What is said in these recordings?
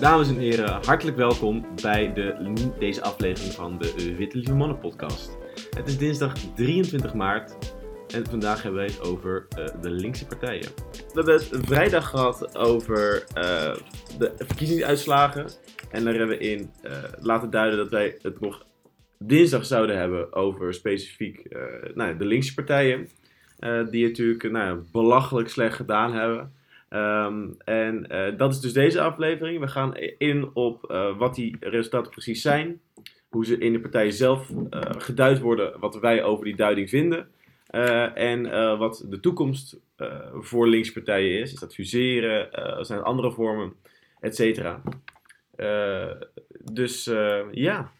Dames en heren, hartelijk welkom bij de, deze aflevering van de Witte Lieve Mannen podcast. Het is dinsdag 23 maart en vandaag hebben wij het over uh, de linkse partijen. We hebben het vrijdag gehad over uh, de verkiezingsuitslagen. En daar hebben we in uh, laten duiden dat wij het nog dinsdag zouden hebben over specifiek nou, de linkse partijen. die natuurlijk nou, belachelijk slecht gedaan hebben. Um, en uh, dat is dus deze aflevering. We gaan in op uh, wat die resultaten precies zijn. Hoe ze in de partij zelf uh, geduid worden. Wat wij over die duiding vinden. en wat de toekomst voor linkspartijen is. Is dat fuseren? zijn andere vormen? Etcetera. dus ja.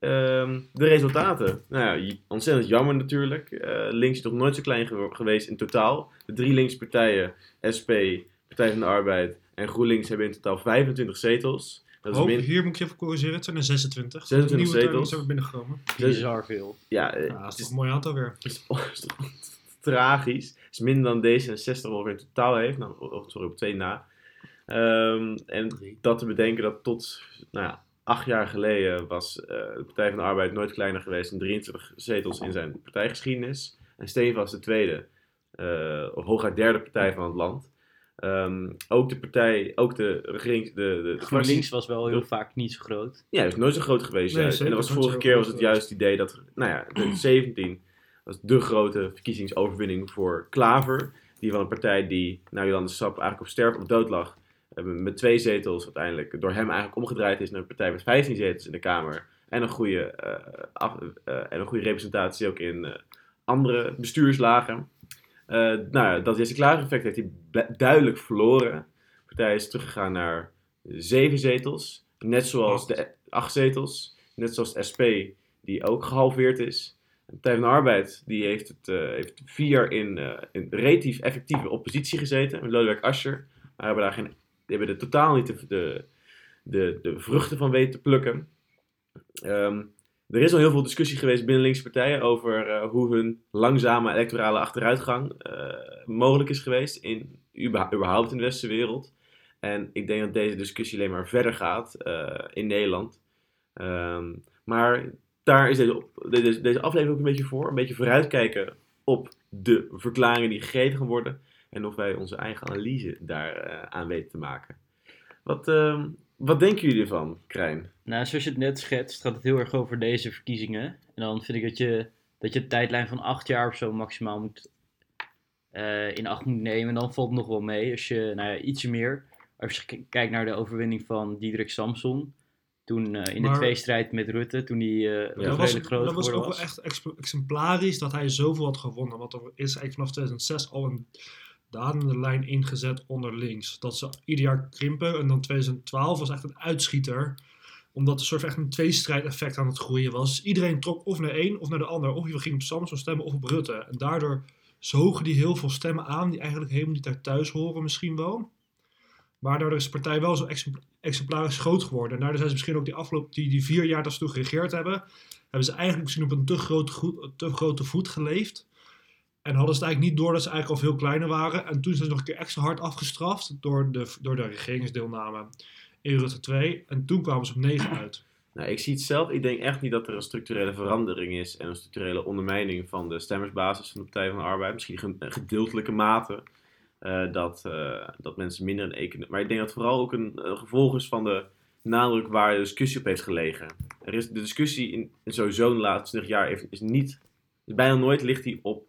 Um, de resultaten. Nou ja, ontzettend jammer natuurlijk. Links is nog nooit zo klein geweest in totaal. De drie linkspartijen, SP, Partij van de Arbeid en GroenLinks, hebben in totaal 25 zetels. Dat is min... Hier moet ik je even corrigeren, het zijn er 26. 26 zetels. zijn binnengekomen. Bizar veel. Ja, uh, dat is toch een mooi aantal weer. is, is tragisch. Het is minder dan D66 ongeveer in totaal heeft. Nou, sorry, op twee na. Um, en dat te bedenken dat tot nou ja, acht jaar geleden was uh, de Partij van de Arbeid nooit kleiner geweest dan 23 zetels in zijn partijgeschiedenis. En Steen was de tweede, uh, of hooguit derde partij van het land. Um, ook de partij, ook de regering. De, de, GroenLinks was wel heel vaak niet zo groot. Ja, het is nooit zo groot geweest. Nee, en dat was vorige keer was het juist het idee dat, nou ja, 2017 was de grote verkiezingsoverwinning voor Klaver. Die van een partij die, nou Jolande Sap, eigenlijk op sterf op dood lag met twee zetels uiteindelijk door hem eigenlijk omgedraaid is naar een partij met 15 zetels in de Kamer. En een goede, uh, af, uh, en een goede representatie ook in uh, andere bestuurslagen. Nou, dat Jesse Klaver effect heeft hij duidelijk verloren. De partij is teruggegaan naar zeven zetels. Net zoals de acht zetels. Net zoals de SP, die ook gehalveerd is. De Partij van de Arbeid die heeft, het, heeft vier jaar in, in relatief effectieve oppositie gezeten. Met Lodewijk Asscher. Maar hebben daar geen die hebben er totaal niet de, de, de, de vruchten van weten te plukken. Um, er is al heel veel discussie geweest binnen linkse partijen over uh, hoe hun langzame electorale achteruitgang uh, mogelijk is geweest in, überhaupt in de westerse wereld. En ik denk dat deze discussie alleen maar verder gaat uh, in Nederland. Um, maar daar is deze, deze, aflevering ook een beetje voor. Een beetje vooruitkijken op de verklaringen die gegeven gaan worden. En of wij onze eigen analyse daar aan weten te maken. Wat, uh, wat denken jullie ervan, Krijn? Nou, zoals je het net schetst, gaat het heel erg over deze verkiezingen. En dan vind ik dat je, dat je een tijdlijn van acht jaar of zo maximaal moet, uh, in acht moet nemen. En dan valt het nog wel mee. Als je nou ja, ietsje meer. Als je kijkt naar de overwinning van Diederik Samson. Toen uh, in maar, de tweestrijd met Rutte, toen hij uh, ja, redelijk was, groot Dat was ook wel echt exemplarisch dat hij zoveel had gewonnen. Want er is eigenlijk vanaf 2006 al een dalende lijn ingezet onder links. Dat ze ieder jaar krimpen. En dan 2012 was echt een uitschieter. Omdat er soort echt een tweestrijd effect aan het groeien was. Iedereen trok of naar één of naar de ander. Of je ging op Samson stemmen of op Rutte. En daardoor zogen die heel veel stemmen aan die eigenlijk helemaal niet daar thuis horen misschien wel. Maar daardoor is de partij wel zo exemplarisch groot geworden. En daardoor zijn ze misschien ook die afgelopen die, die vier jaar dat ze toen geregeerd hebben, hebben ze eigenlijk misschien op een te, groot, te grote voet geleefd. En hadden ze het eigenlijk niet door dat ze eigenlijk al veel kleiner waren. En toen zijn ze nog een keer extra hard afgestraft door de, door de regeringsdeelname in Rutte 2. En toen kwamen ze op 9 uit. Nou, ik zie het zelf. Ik denk echt niet dat er een structurele verandering is en een structurele ondermijning van de stemmersbasis van de Partij van de Arbeid. Misschien een gedeeltelijke mate uh, dat, uh, dat mensen minder een economie. Maar ik denk dat vooral ook een, gevolg is van de nadruk waar de discussie op heeft gelegen. Er is, de discussie in, sowieso de laatste 20 jaar is niet, bijna nooit ligt die op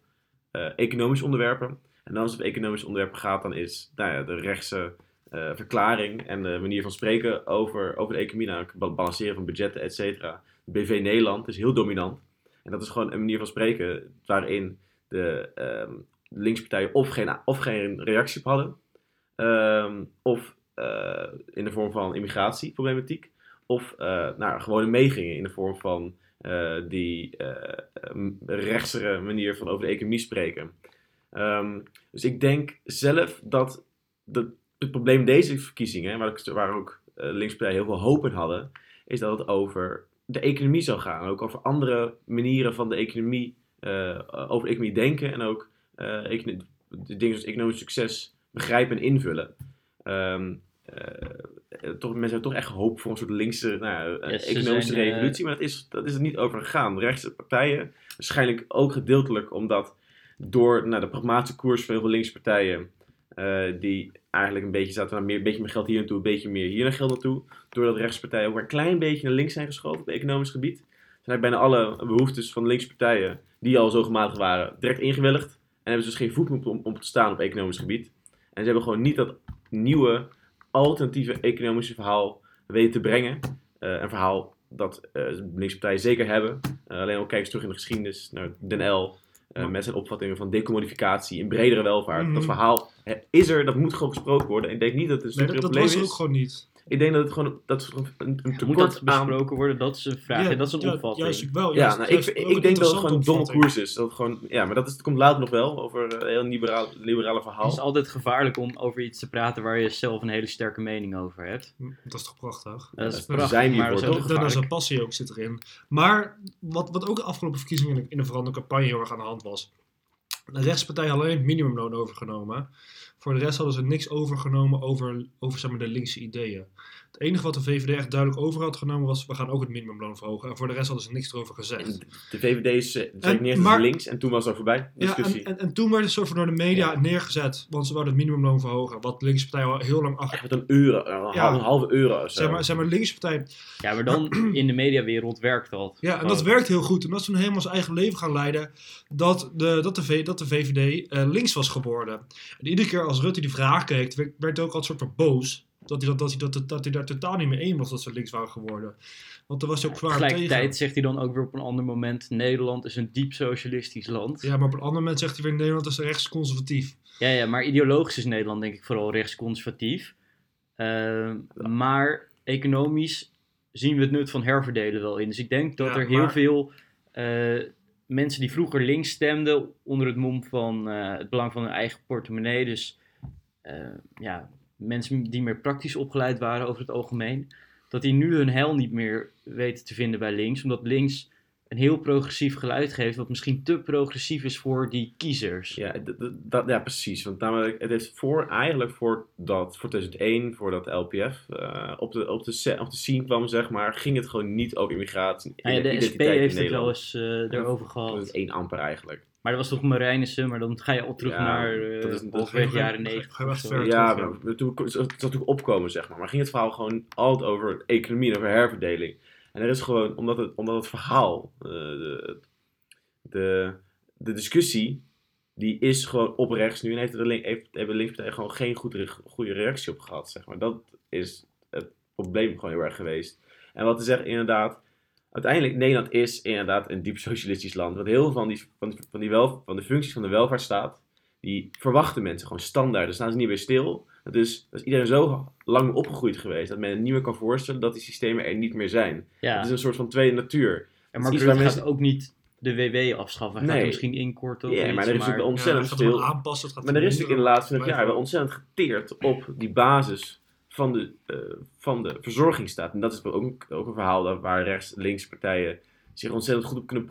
economische onderwerpen. En als het op economische onderwerpen gaat, dan is nou ja, de rechtse uh, verklaring en de manier van spreken over, over de economie, namelijk balanceren van budgetten, et cetera. BV Nederland is heel dominant. En dat is gewoon een manier van spreken waarin de um, linkspartijen of geen, of geen reactie op hadden, um, of uh, in de vorm van immigratieproblematiek, of uh, nou, gewoon meegingen in de vorm van die uh, rechtsere manier van over de economie spreken. Um, dus ik denk zelf dat de, het probleem deze verkiezingen, waar, waar ook uh, linkspartijen heel veel hoop in hadden, is dat het over de economie zou gaan. Ook over andere manieren van de economie, over economie denken en ook dingen zoals economisch succes begrijpen en invullen. Uh, toch, mensen hebben toch echt hoop voor een soort linkse nou, economische revolutie. Maar dat is, dat is er niet over gegaan. Rechtse partijen, waarschijnlijk ook gedeeltelijk omdat door nou, de pragmatische koers van heel veel linkse partijen, die eigenlijk een beetje zaten naar meer, een beetje meer geld hier naartoe, een beetje meer hier naar geld naartoe. Doordat rechtspartijen ook maar een klein beetje naar links zijn geschoven op economisch gebied. Zijn bijna alle behoeftes van de linkse partijen, die al zo gematigd waren, direct ingewilligd. En hebben ze dus geen voet om, om te staan op economisch gebied. En ze hebben gewoon niet dat nieuwe, alternatieve economische verhaal weten te brengen. Uh, een verhaal dat uh, linkse partijen zeker hebben. Uh, alleen al kijk eens terug in de geschiedenis naar Den L. met zijn opvattingen van decommodificatie in bredere welvaart. Mm -hmm. Dat verhaal is er, dat moet gewoon gesproken worden. En ik denk niet dat het een nee, dat, dat was er ook gewoon niet. Ik denk dat het gewoon dat een, een Moet dat besproken worden? Dat is een vraag. Ja, dat is een ja, opvatting. Juist wel. Ja, nou, ik, ik denk dat het gewoon een domme koers is. Dat het gewoon, ja, maar dat, is, komt later nog wel over een heel liberale, liberale verhaal. Het is altijd gevaarlijk om over iets te praten waar je zelf een hele sterke mening over hebt. Hm, dat is toch prachtig? Dat is prachtig, zijn maar dat is, dat is een passie ook zit erin. Maar wat, wat ook de afgelopen verkiezingen in de veranderde campagne heel erg aan de hand was. De rechtspartij had alleen het minimumloon overgenomen. Voor de rest hadden ze niks overgenomen over, over de linkse ideeën. Het enige wat de VVD echt duidelijk over had genomen was, we gaan ook het minimumloon verhogen. En voor de rest hadden ze niks erover gezegd. De VVD is uh, neergezet links en toen was het voorbij. Discussie. Ja, en, en, en, toen werd het soort van door de media neergezet, want ze wilden het minimumloon verhogen. Wat de linkse partij al heel lang achter... Met een euro, een, ja. een halve euro. Zeg maar, zeg maar, linkse partij... Ja, maar dan in de mediawereld werkt dat. Ja, en dat werkt heel goed. En dat ze toen helemaal zijn eigen leven gaan leiden, dat de, dat de, v, dat de VVD uh, links was geworden. En iedere keer als Rutte die vraag kreeg, werd, ook al een soort van boos. Dat hij, dat, dat, hij, dat, dat hij daar totaal niet mee eens was dat ze links waren geworden. Want er was ook zwaar Tegelijkertijd zegt hij dan ook weer op een ander moment... Nederland is een diep socialistisch land. Ja, maar op een ander moment zegt hij weer... Nederland is rechtsconservatief. Ja, ja, maar ideologisch is Nederland denk ik vooral rechtsconservatief. Uh, maar economisch zien we het nut van herverdelen wel in. Dus ik denk dat er heel veel uh, mensen die vroeger links stemden... onder het mom van uh, het belang van hun eigen portemonnee... dus uh, ja, mensen die meer praktisch opgeleid waren over het algemeen, dat die nu hun heil niet meer weten te vinden bij links, omdat links een heel progressief geluid geeft, wat misschien te progressief is voor die kiezers. Ja, dat, ja precies. Want namelijk, het is voor, eigenlijk voor, dat, voor 2001, voordat de LPF uh, op, de, op, de, op de scene kwam, zeg maar, ging het gewoon niet over immigratie. Ja, ja, de SP heeft het wel eens uh, erover gehad. Dat is één amper eigenlijk. Maar dat was toch Marijnissen, maar dan ga je al terug ja, naar uh, dat is, dat de jaren negentig. Ja, maar toen het zat opkomen, zeg maar. Maar ging het verhaal gewoon altijd over economie en over herverdeling. En er is gewoon, omdat het, omdat het verhaal, uh, de, de, de, discussie, die is gewoon op rechts nu. En heeft de, link, heeft, hebben de linkspartij gewoon geen goede, goede reactie op gehad, zeg maar. Dat is het probleem gewoon heel erg geweest. En wat te zeggen, inderdaad, uiteindelijk, Nederland is inderdaad een diep socialistisch land. Want heel veel van, die, van, van, die wel, van de functies van de welvaartsstaat, die verwachten mensen gewoon standaard. Daar staan ze niet meer stil. Dus dat is iedereen zo lang opgegroeid geweest dat men het niet meer kan voorstellen dat die systemen er niet meer zijn. Ja. Het is een soort van tweede natuur. En Mark Rutte mensen... gaat ook niet de WW afschaffen. Hij nee. gaat misschien inkorten. Ja, maar er is natuurlijk ontzettend veel. Maar er is natuurlijk in de laatste 20 jaar wel ontzettend geteerd op die basis van de, uh, van de verzorgingsstaat. En dat is ook, ook een verhaal waar rechts-links partijen zich ontzettend goed op kunnen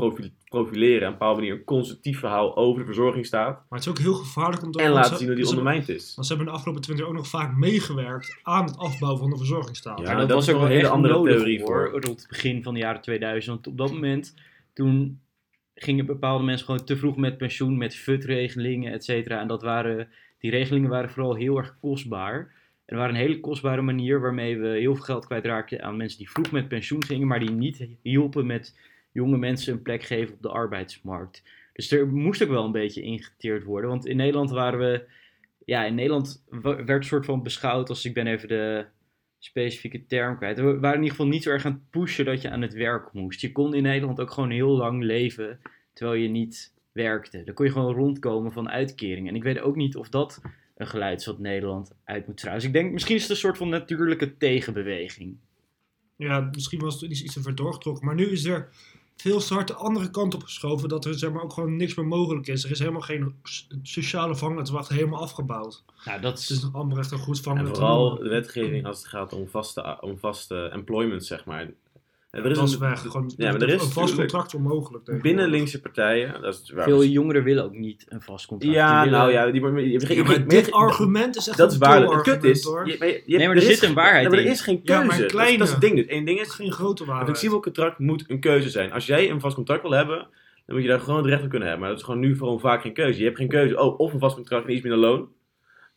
profileren. En op een bepaalde manier een constructief verhaal over de verzorgingsstaat. Maar het is ook heel gevaarlijk om te En laten zien hoe die ondermijnd is. Want ze hebben de afgelopen twintig jaar ook nog vaak meegewerkt aan het afbouwen van de verzorgingsstaat. Ja, dat, was ook een hele andere theorie voor. Rond het begin van de jaren 2000. Want op dat moment, toen gingen bepaalde mensen gewoon te vroeg met pensioen, met FUT-regelingen, et cetera. En dat waren, die regelingen waren vooral heel erg kostbaar. En waren een hele kostbare manier waarmee we heel veel geld kwijtraakten aan mensen die vroeg met pensioen gingen, maar die niet hielpen met jonge mensen een plek geven op de arbeidsmarkt. Dus er moest ook wel een beetje ingeteerd worden. Want in Nederland waren we. Ja, in Nederland werd soort van beschouwd als ik ben even de specifieke term kwijt. We waren in ieder geval niet zo erg aan het pushen dat je aan het werk moest. Je kon in Nederland ook gewoon heel lang leven terwijl je niet werkte. Dan kon je gewoon rondkomen van uitkering. En ik weet ook niet of dat een geluid wat Nederland uit moet stralen. Dus ik denk, misschien is het een soort van natuurlijke tegenbeweging. Ja, misschien was het iets, iets te ver doorgetrokken. Maar nu is er veel start de andere kant op geschoven. Dat er zeg maar, ook gewoon niks meer mogelijk is. Er is helemaal geen sociale vangnetzwacht helemaal afgebouwd. Nou, dat is, het is nog amper echt een goed vangnet. En vooral de wetgeving als het gaat om vaste, om vaste employment, zeg maar. Er is dat is weg. Gewoon, ja, maar er is een vast contract onmogelijk. Binnen linkse partijen. Dat is Veel jongeren willen ook niet een vast contract. Ja, nou ja. Die, die, die, ja, dit argument is echt Dat is waar. Het kut is. Je, je, nee, maar er, zit een waarheid in. er is geen keuze. Ja, maar kleine, dat, is het ding. Dus. Eén ding is. Geen grote waarheid. Een flexibel contract moet een keuze zijn. Als jij een vast contract wil hebben, dan moet je daar gewoon het recht op kunnen hebben. Maar dat is gewoon nu gewoon vaak geen keuze. Je hebt geen keuze. Oh, of een vast contract en iets minder loon.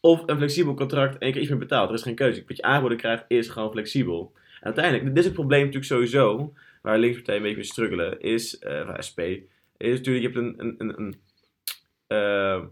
Of een flexibel contract en keer iets meer betaald. Er is geen keuze. Wat je aangeboden krijgt is gewoon flexibel. En uiteindelijk, dit is het probleem natuurlijk sowieso, waar linkspartijen een beetje mee struggelen, is, van SP, is natuurlijk, je hebt een, een, een, een, uh,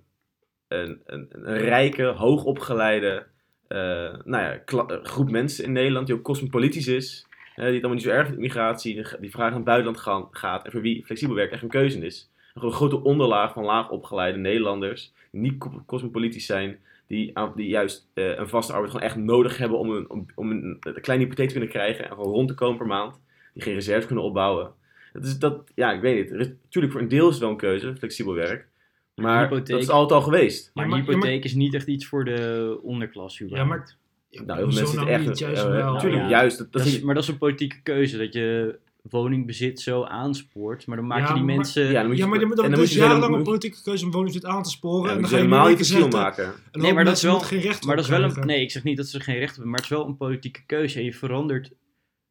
een, rijke, hoogopgeleide uh, nou ja, groep mensen in Nederland die ook cosmopolitisch is. die het allemaal niet zo erg met migratie, die vraag naar het buitenland gaan, gaat en voor wie flexibel werk echt een keuze is. Een grote onderlaag van laag opgeleide Nederlanders, die niet cosmopolitisch zijn, die, die juist uh, een vaste arbeid gewoon echt nodig hebben om een, om, om een, een kleine hypotheek te kunnen krijgen en gewoon rond te komen per maand. Die geen reserves kunnen opbouwen. Dat is dat, ja, ik weet het. natuurlijk, voor een deel is het wel een keuze, flexibel werk. Maar hypotheek, dat is altijd al geweest. Maar, maar hypotheek is niet echt iets voor de onderklasse. Ja, maar nou, heel veel mensen nou echt. Juist uh, wel. Natuurlijk, ja. juist. Dat, dat is, maar dat is een politieke keuze. Dat je woningbezit zo aanspoort. Maar dan maak je die mensen... Ja, dan moet je, ja, maar dan, dan, dan, dan is jarenlang een politieke keuze om woningbezit aan te sporen. Ja, en dan ga je helemaal niet verschil maken. Nee, maar dat is wel geen recht Maar dat is wel een... Nee, ik zeg niet dat ze geen recht hebben. Maar het is wel een politieke keuze. En je verandert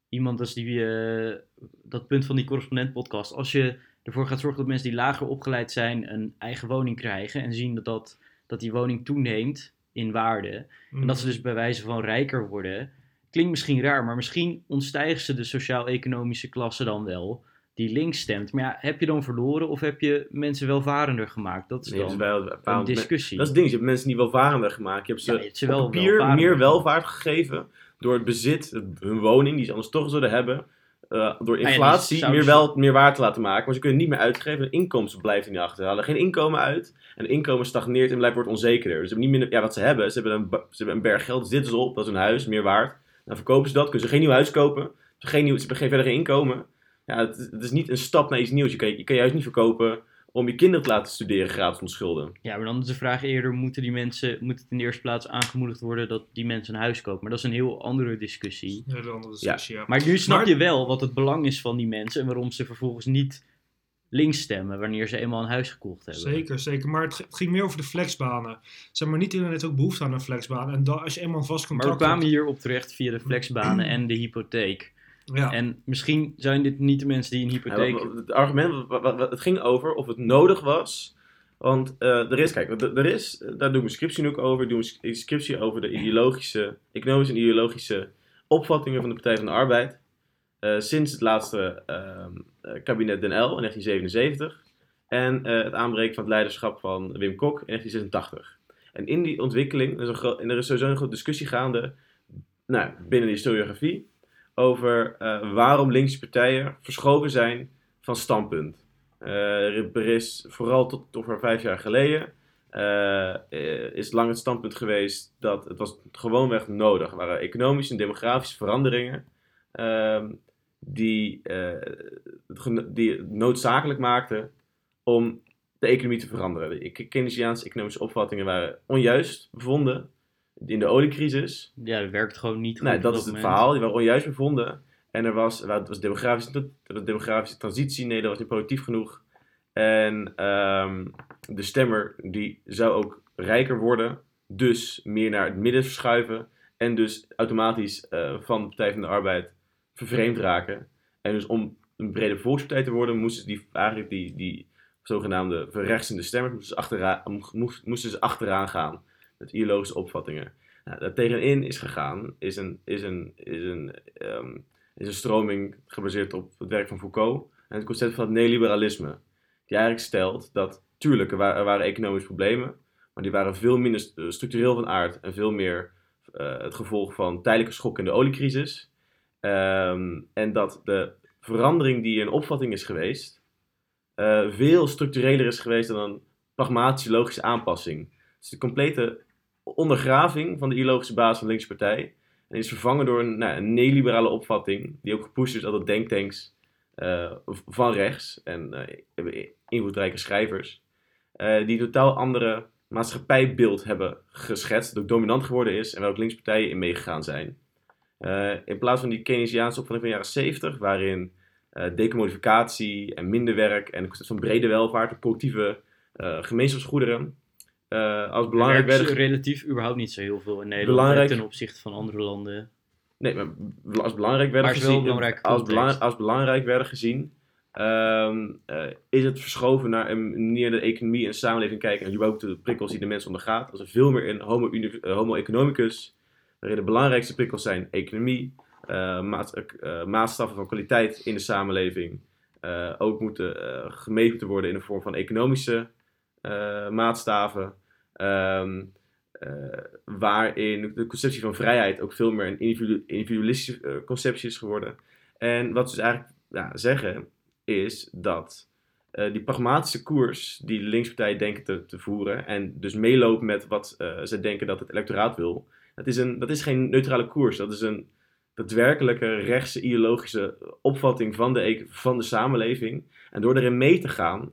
iemand als die... Uh, dat punt van die correspondent-podcast. Als je ervoor gaat zorgen dat mensen die lager opgeleid zijn... een eigen woning krijgen. En zien dat, dat, dat die woning toeneemt in waarde. Mm. En dat ze dus bij wijze van rijker worden klinkt misschien raar, maar misschien ontstijgen ze de sociaal-economische klasse dan wel die links stemt. Maar ja, heb je dan verloren of heb je mensen welvarender gemaakt? Dat is nee, dan wel, een discussie. Dat is het ding, je hebt mensen niet welvarender gemaakt. Je hebt ze, ja, je wel papier meer welvaart gegeven door het bezit, hun woning, die ze anders toch zouden hebben, uh, door ah inflatie meer, wel, meer waard te laten maken. Maar ze kunnen niet meer uitgeven. De inkomsten blijft niet achter. Ze halen geen inkomen uit. En inkomen stagneert en blijft wordt onzekerder. Dus ze hebben niet minder, ja, wat ze hebben, ze hebben een, ze hebben een berg geld, zitten ze op, dat is hun huis, meer waard. Dan verkopen ze dat, kunnen ze geen nieuw huis kopen. Ze, geen nieuw, ze hebben geen verdere inkomen. Ja, het, het, is niet een stap naar iets nieuws. Je kan, je kan juist niet verkopen om je kinderen te laten studeren gratis van schulden. Ja, maar dan is de vraag eerder, moeten die mensen, moet het in de eerste plaats aangemoedigd worden dat die mensen een huis kopen? Maar dat is een heel andere discussie. Ja, een andere discussie, ja. Maar nu snap je wel wat het belang is van die mensen en waarom ze vervolgens niet links stemmen wanneer ze eenmaal een huis gekocht hebben. Zeker, zeker. Maar het, ging meer over de flexbanen. Zeg maar, niet iedereen heeft ook behoefte aan een flexbaan. En als je eenmaal een vast contract Maar we kwamen hierop terecht via de flexbanen en de hypotheek. Ja. En misschien zijn dit niet de mensen die een hypotheek... Ja, het argument, het ging over of het nodig was... Want uh, er is, kijk, er is, daar doe ik een scriptie ook over. Ik doe een scriptie over de ideologische, economische en ideologische opvattingen van de Partij van de Arbeid. Uh, sinds het laatste uh, eh, kabinet Den L in 1977 en eh, het aanbreken van het leiderschap van Wim Kok in 1986. En in die ontwikkeling, is, een en er is sowieso een grote discussie gaande nou, binnen de historiografie over uh, waarom linkse partijen verschoven zijn van standpunt. er is vooral tot over vijf jaar geleden is lang het standpunt geweest dat het was gewoonweg nodig. Er waren economische en demografische veranderingen ehm, die, uh, die noodzakelijk maakte om de economie te veranderen. De Keynesiaanse economische opvattingen waren onjuist bevonden in de oliecrisis. Ja, dat werkt gewoon niet goed. Nee, dat is het verhaal. Die waren onjuist bevonden. En er was, het was demografische, was demografische transitie. Nee, dat was niet productief genoeg. En um, de stemmer die zou ook rijker worden. Dus meer naar het midden verschuiven. En dus automatisch uh, van de Partij van de Arbeid vervreemd raken. En dus om een brede volkspartij te worden, moesten die, eigenlijk die, die zogenaamde verrechtsende stemmers moesten achteraan, moesten ze achteraan gaan met ideologische opvattingen. Nou, daar tegenin is gegaan, is een, is een, is een, um, is een stroming gebaseerd op het werk van Foucault en het concept van het neoliberalisme. Die eigenlijk stelt dat, tuurlijk, er waren, economische problemen, maar die waren veel minder structureel van aard en veel meer uh, het gevolg van tijdelijke schokken in de oliecrisis Ehm, en dat de verandering die in opvatting is geweest, uh, veel structureler is geweest dan een pragmatische logische aanpassing. Dus de complete ondergraving van de ideologische basis van de linkse partij. En is vervangen door een, nou, een neoliberale opvatting, die ook gepusht is door de denktanks uh, van rechts en uh, invloedrijke schrijvers, die een totaal andere maatschappijbeeld hebben geschetst, dat ook dominant geworden is en waar ook linkse partijen in meegegaan zijn. In plaats van die Keynesiaanse opvatting van de jaren 70, waarin decommodificatie en minder werk en het van brede welvaart en collectieve gemeenschapsgoederen als belangrijk werden... relatief überhaupt niet zo heel veel in Nederland belangrijk... ten opzichte van andere landen. Nee, maar als belangrijk werden gezien. als, belang, als belangrijk werden gezien. Eh, is het verschoven naar een manier de economie en samenleving kijken. En überhaupt de prikkels die de mens ondergaat. Als er veel meer in homo, uh, homo economicus. Waarin de belangrijkste prikkels zijn economie. Uh, maatstaffen van kwaliteit in de samenleving. ook moeten gemeten worden in de vorm van economische maatstaven. Uh, waarin de conceptie van vrijheid ook veel meer een individualistische uh, conceptie is geworden. En wat ze dus eigenlijk ja, zeggen, is dat uh, die pragmatische koers die de linkspartijen denken te, te voeren, en dus meelopen met wat ze denken dat het electoraat wil, dat is, een, dat is geen neutrale koers. Dat is een daadwerkelijke rechtse ideologische opvatting van de, e-, van de samenleving. En door erin mee te gaan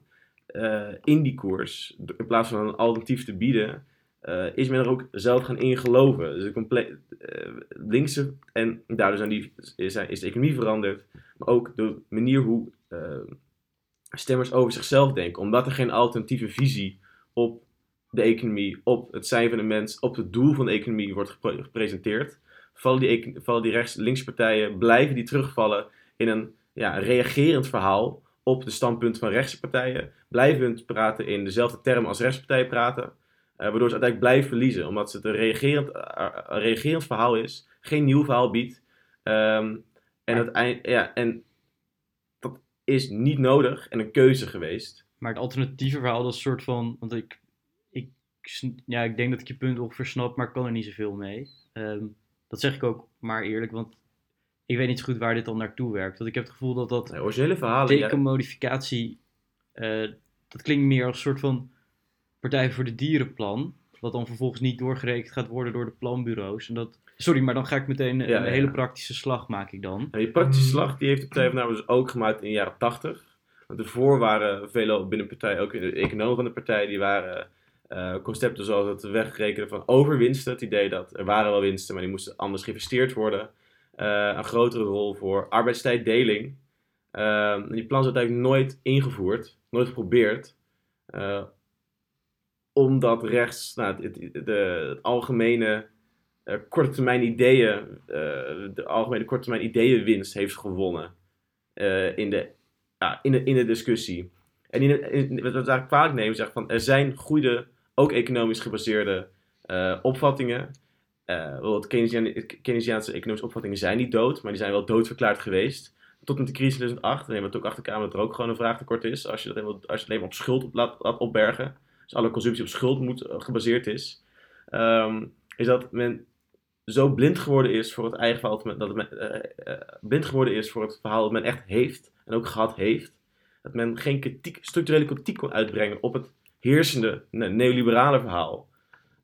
in die koers, in plaats van een alternatief te bieden, uh, is men er ook zelf gaan in geloven. Dus compleet uh, linkse, en daardoor zijn die, is, is, de economie veranderd, maar ook de manier hoe uh, stemmers over zichzelf denken, omdat er geen alternatieve visie op de economie, op het zijn van de mens, op het doel van de economie wordt gepresenteerd, vallen die, vallen die rechts-linkse partijen, blijven die terugvallen in een ja, reagerend verhaal op de standpunten van rechtse partijen, blijven praten in dezelfde termen als rechtspartijen praten, uh, waardoor ze uiteindelijk blijven verliezen. Omdat het een reagerend, een reagerend verhaal is. Geen nieuw verhaal biedt. Um, en, het ja, en dat is niet nodig en een keuze geweest. Maar het alternatieve verhaal, dat is een soort van. Want ik, ja, ik denk dat ik je punt ongeveer snap, maar ik kan er niet zoveel mee. Um, dat zeg ik ook maar eerlijk, want ik weet niet zo goed waar dit dan naartoe werkt. Want ik heb het gevoel dat dat. Nee, originele verhalen. Decomodificatie. Ja. Uh, dat klinkt meer als een soort van Partij voor de Dierenplan. Wat dan vervolgens niet doorgerekend gaat worden door de planbureaus. En dat, sorry, maar dan ga ik meteen een hele praktische slag maak ik dan. die praktische slag die heeft de Partij van de dus ook gemaakt in de jaren 80. Want ervoor waren vele binnen de partij, ook de economen van de partij, die waren uh, concepten zoals het wegrekenen van overwinsten. Het idee dat er waren wel winsten, maar die moesten anders geïnvesteerd worden. Uh, een grotere rol voor arbeidstijddeling. Uh, die plan is uiteindelijk nooit ingevoerd, nooit geprobeerd omdat rechts nou, het, algemene korte termijn ideeën, de algemene korte termijn ideeënwinst heeft gewonnen in, de, ja, in, de, in de discussie. En in, wat we eigenlijk kwalijk nemen, zegt van er zijn goede, ook economisch gebaseerde opvattingen. Uh, Keynesiaanse economische opvattingen zijn niet dood, maar die zijn wel doodverklaard geweest. Tot met de crisis 2008. En we het ook achterkamer dat er ook gewoon een vraagtekort is. Als je, dat helemaal, als je het alleen op schuld op laat, opbergen dus alle consumptie op schuld moet, eh, gebaseerd is, um, is dat men zo blind geworden is voor het eigen verhaal, dat men blind geworden is voor het verhaal dat men echt heeft en ook gehad heeft, dat men geen kritiek, structurele kritiek kon uitbrengen op het heersende neoliberale verhaal.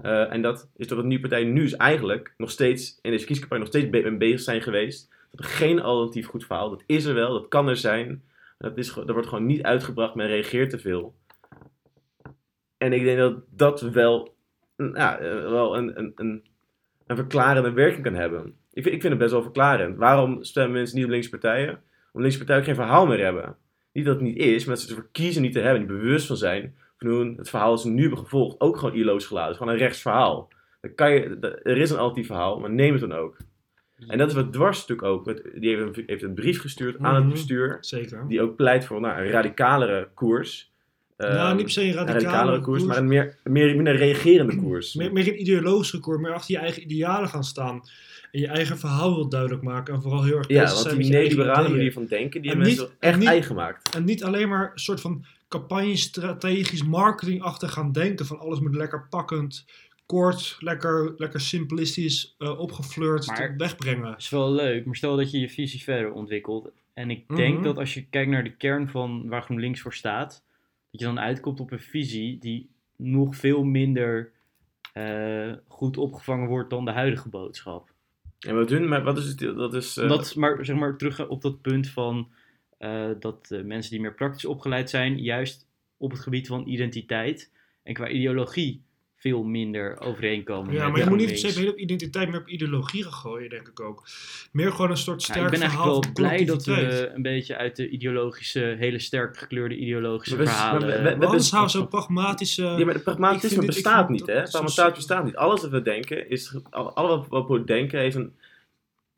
Uh, en dat is dat de nieuwe partij nu is eigenlijk nog steeds in deze kiescampagne nog steeds be bezig zijn geweest. Dat er geen alternatief goed verhaal. Dat is er wel, dat kan er zijn. Dat, is, dat wordt gewoon niet uitgebracht, men reageert te veel. En ik denk dat dat wel, ja, eh, wel een, een, een, een verklarende werking kan hebben. Ik vind, ik vind het best wel verklarend. Waarom stemmen mensen niet op linkse partijen? Omdat linkse partijen geen verhaal meer hebben. Niet dat het niet is, maar dat ze ervoor kiezen niet te hebben, niet bewust van zijn. Van het verhaal ze nu hebben gevolgd ook gewoon ILO's geladen. Gewoon een rechtsverhaal. Dan kan je, er is een alternatief verhaal, maar neem het dan ook. En dat is wat Dwars natuurlijk ook. Die heeft een, heeft een brief gestuurd aan het mhm. bestuur. Zeker. Die ook pleit voor nou, een radicalere koers nou, niet per se een radicale koers, maar een meer, meer, meer een reagerende koers. Meer, meer een ideologische koers, meer achter je eigen idealen gaan staan. En je eigen verhaal wil duidelijk maken. En vooral heel erg Ja, want die neoliberale manier van denken, die hebben mensen echt eigen gemaakt. En niet alleen maar een soort van campagne-strategisch marketingachtig gaan denken. Van alles moet lekker pakkend, kort, lekker, lekker simplistisch uh, opgeflirt maar, wegbrengen. is wel leuk, maar stel dat je je visie verder ontwikkelt. En ik denk mhm. dat als je kijkt naar de kern van waar GroenLinks voor staat dat je dan uitkomt op een visie die nog veel minder uh, goed opgevangen wordt dan de huidige boodschap. En wat doen, maar wat is het? Dat is, uh... dat, maar zeg maar terug op dat punt van dat mensen die meer praktisch opgeleid zijn, juist op het gebied van identiteit en qua ideologie veel minder overeenkomen. Ja, maar je moet niet per se de hele identiteit meer op ideologie gaan gooien, denk ik ook. Meer gewoon een soort Ja, sterk ik ben verhaal eigenlijk wel blij dat we een beetje uit de ideologische, hele sterk gekleurde ideologische we- verhalen... we- we- Maar we- anders houden zo'n pragmatische... Ja, maar het pragmatisme dit- bestaat niet, hè? Pragmatisme bestaat niet. Alles wat we denken, is, al- alles wat, we denken, heeft een,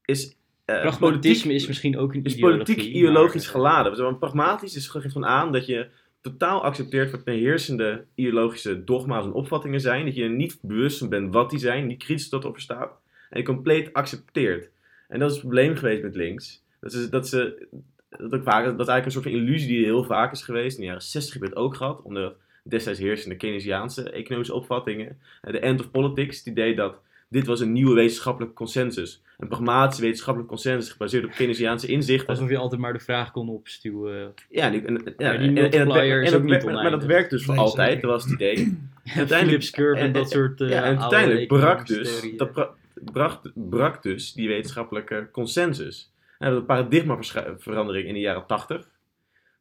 is, eh, Pragmatisme politiek- is misschien ook een is ideologie. politiek ideologisch maar, geladen. Want pragmatisch is, geeft van aan dat je totaal accepteert wat de heersende ideologische dogma's en opvattingen zijn. Dat je er niet bewust van bent wat die zijn, niet kritisch tot over staat. En je compleet accepteert. En dat is het probleem geweest met links. Dat, is, dat, ze, dat, ook vaak, dat eigenlijk een soort van illusie die heel vaak is geweest. In de jaren 60 heb je het ook gehad, onder de destijds heersende Keynesiaanse economische opvattingen. Eh, De end of politics, het idee dat dit was een nieuwe wetenschappelijke consensus. Een pragmatische wetenschappelijke consensus gebaseerd op Keynesiaanse inzichten. Alsof je altijd maar de vraag kon opstuwen. Ja, die, en, en- ja, en- en en dat ook niet werkt- maar, maar dat werkt dus voor Nee, altijd, dat was het idee. Philips curve en, en- dat soort. eh, ja, en oude uiteindelijk brak dus, dat bra- brak, brak dus die wetenschappelijke consensus. En we hebben een paradigmaverandering in de jaren 80.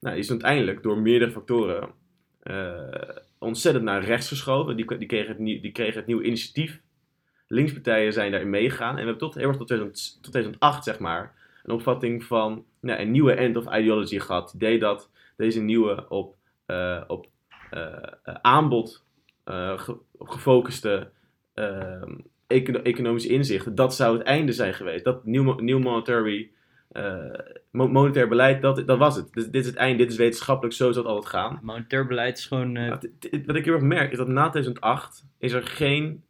Nou, die is uiteindelijk door meerdere factoren eh, ontzettend naar rechts geschoven. Die, die, kregen het, nieuw- die kregen het nieuwe initiatief. Linkspartijen zijn daarin meegegaan. En we hebben tot, heel erg tot, 2000 tot 2008, zeg maar, een opvatting van nou, een nieuwe end of ideology gehad. Het idee dat deze nieuwe op, eh, op eh, eh, aanbod ge- gefocuste econo- economische inzichten, dat zou het einde zijn geweest. Dat nieuw, nieuw monetary, mo- monetair beleid, dat, dat was het. Dit, dit is het einde, dit is wetenschappelijk, zo zal het altijd gaan. Monetair beleid is gewoon. eh, Maar t- t- Wat ik heel erg merk, is dat na 2008 is er geen,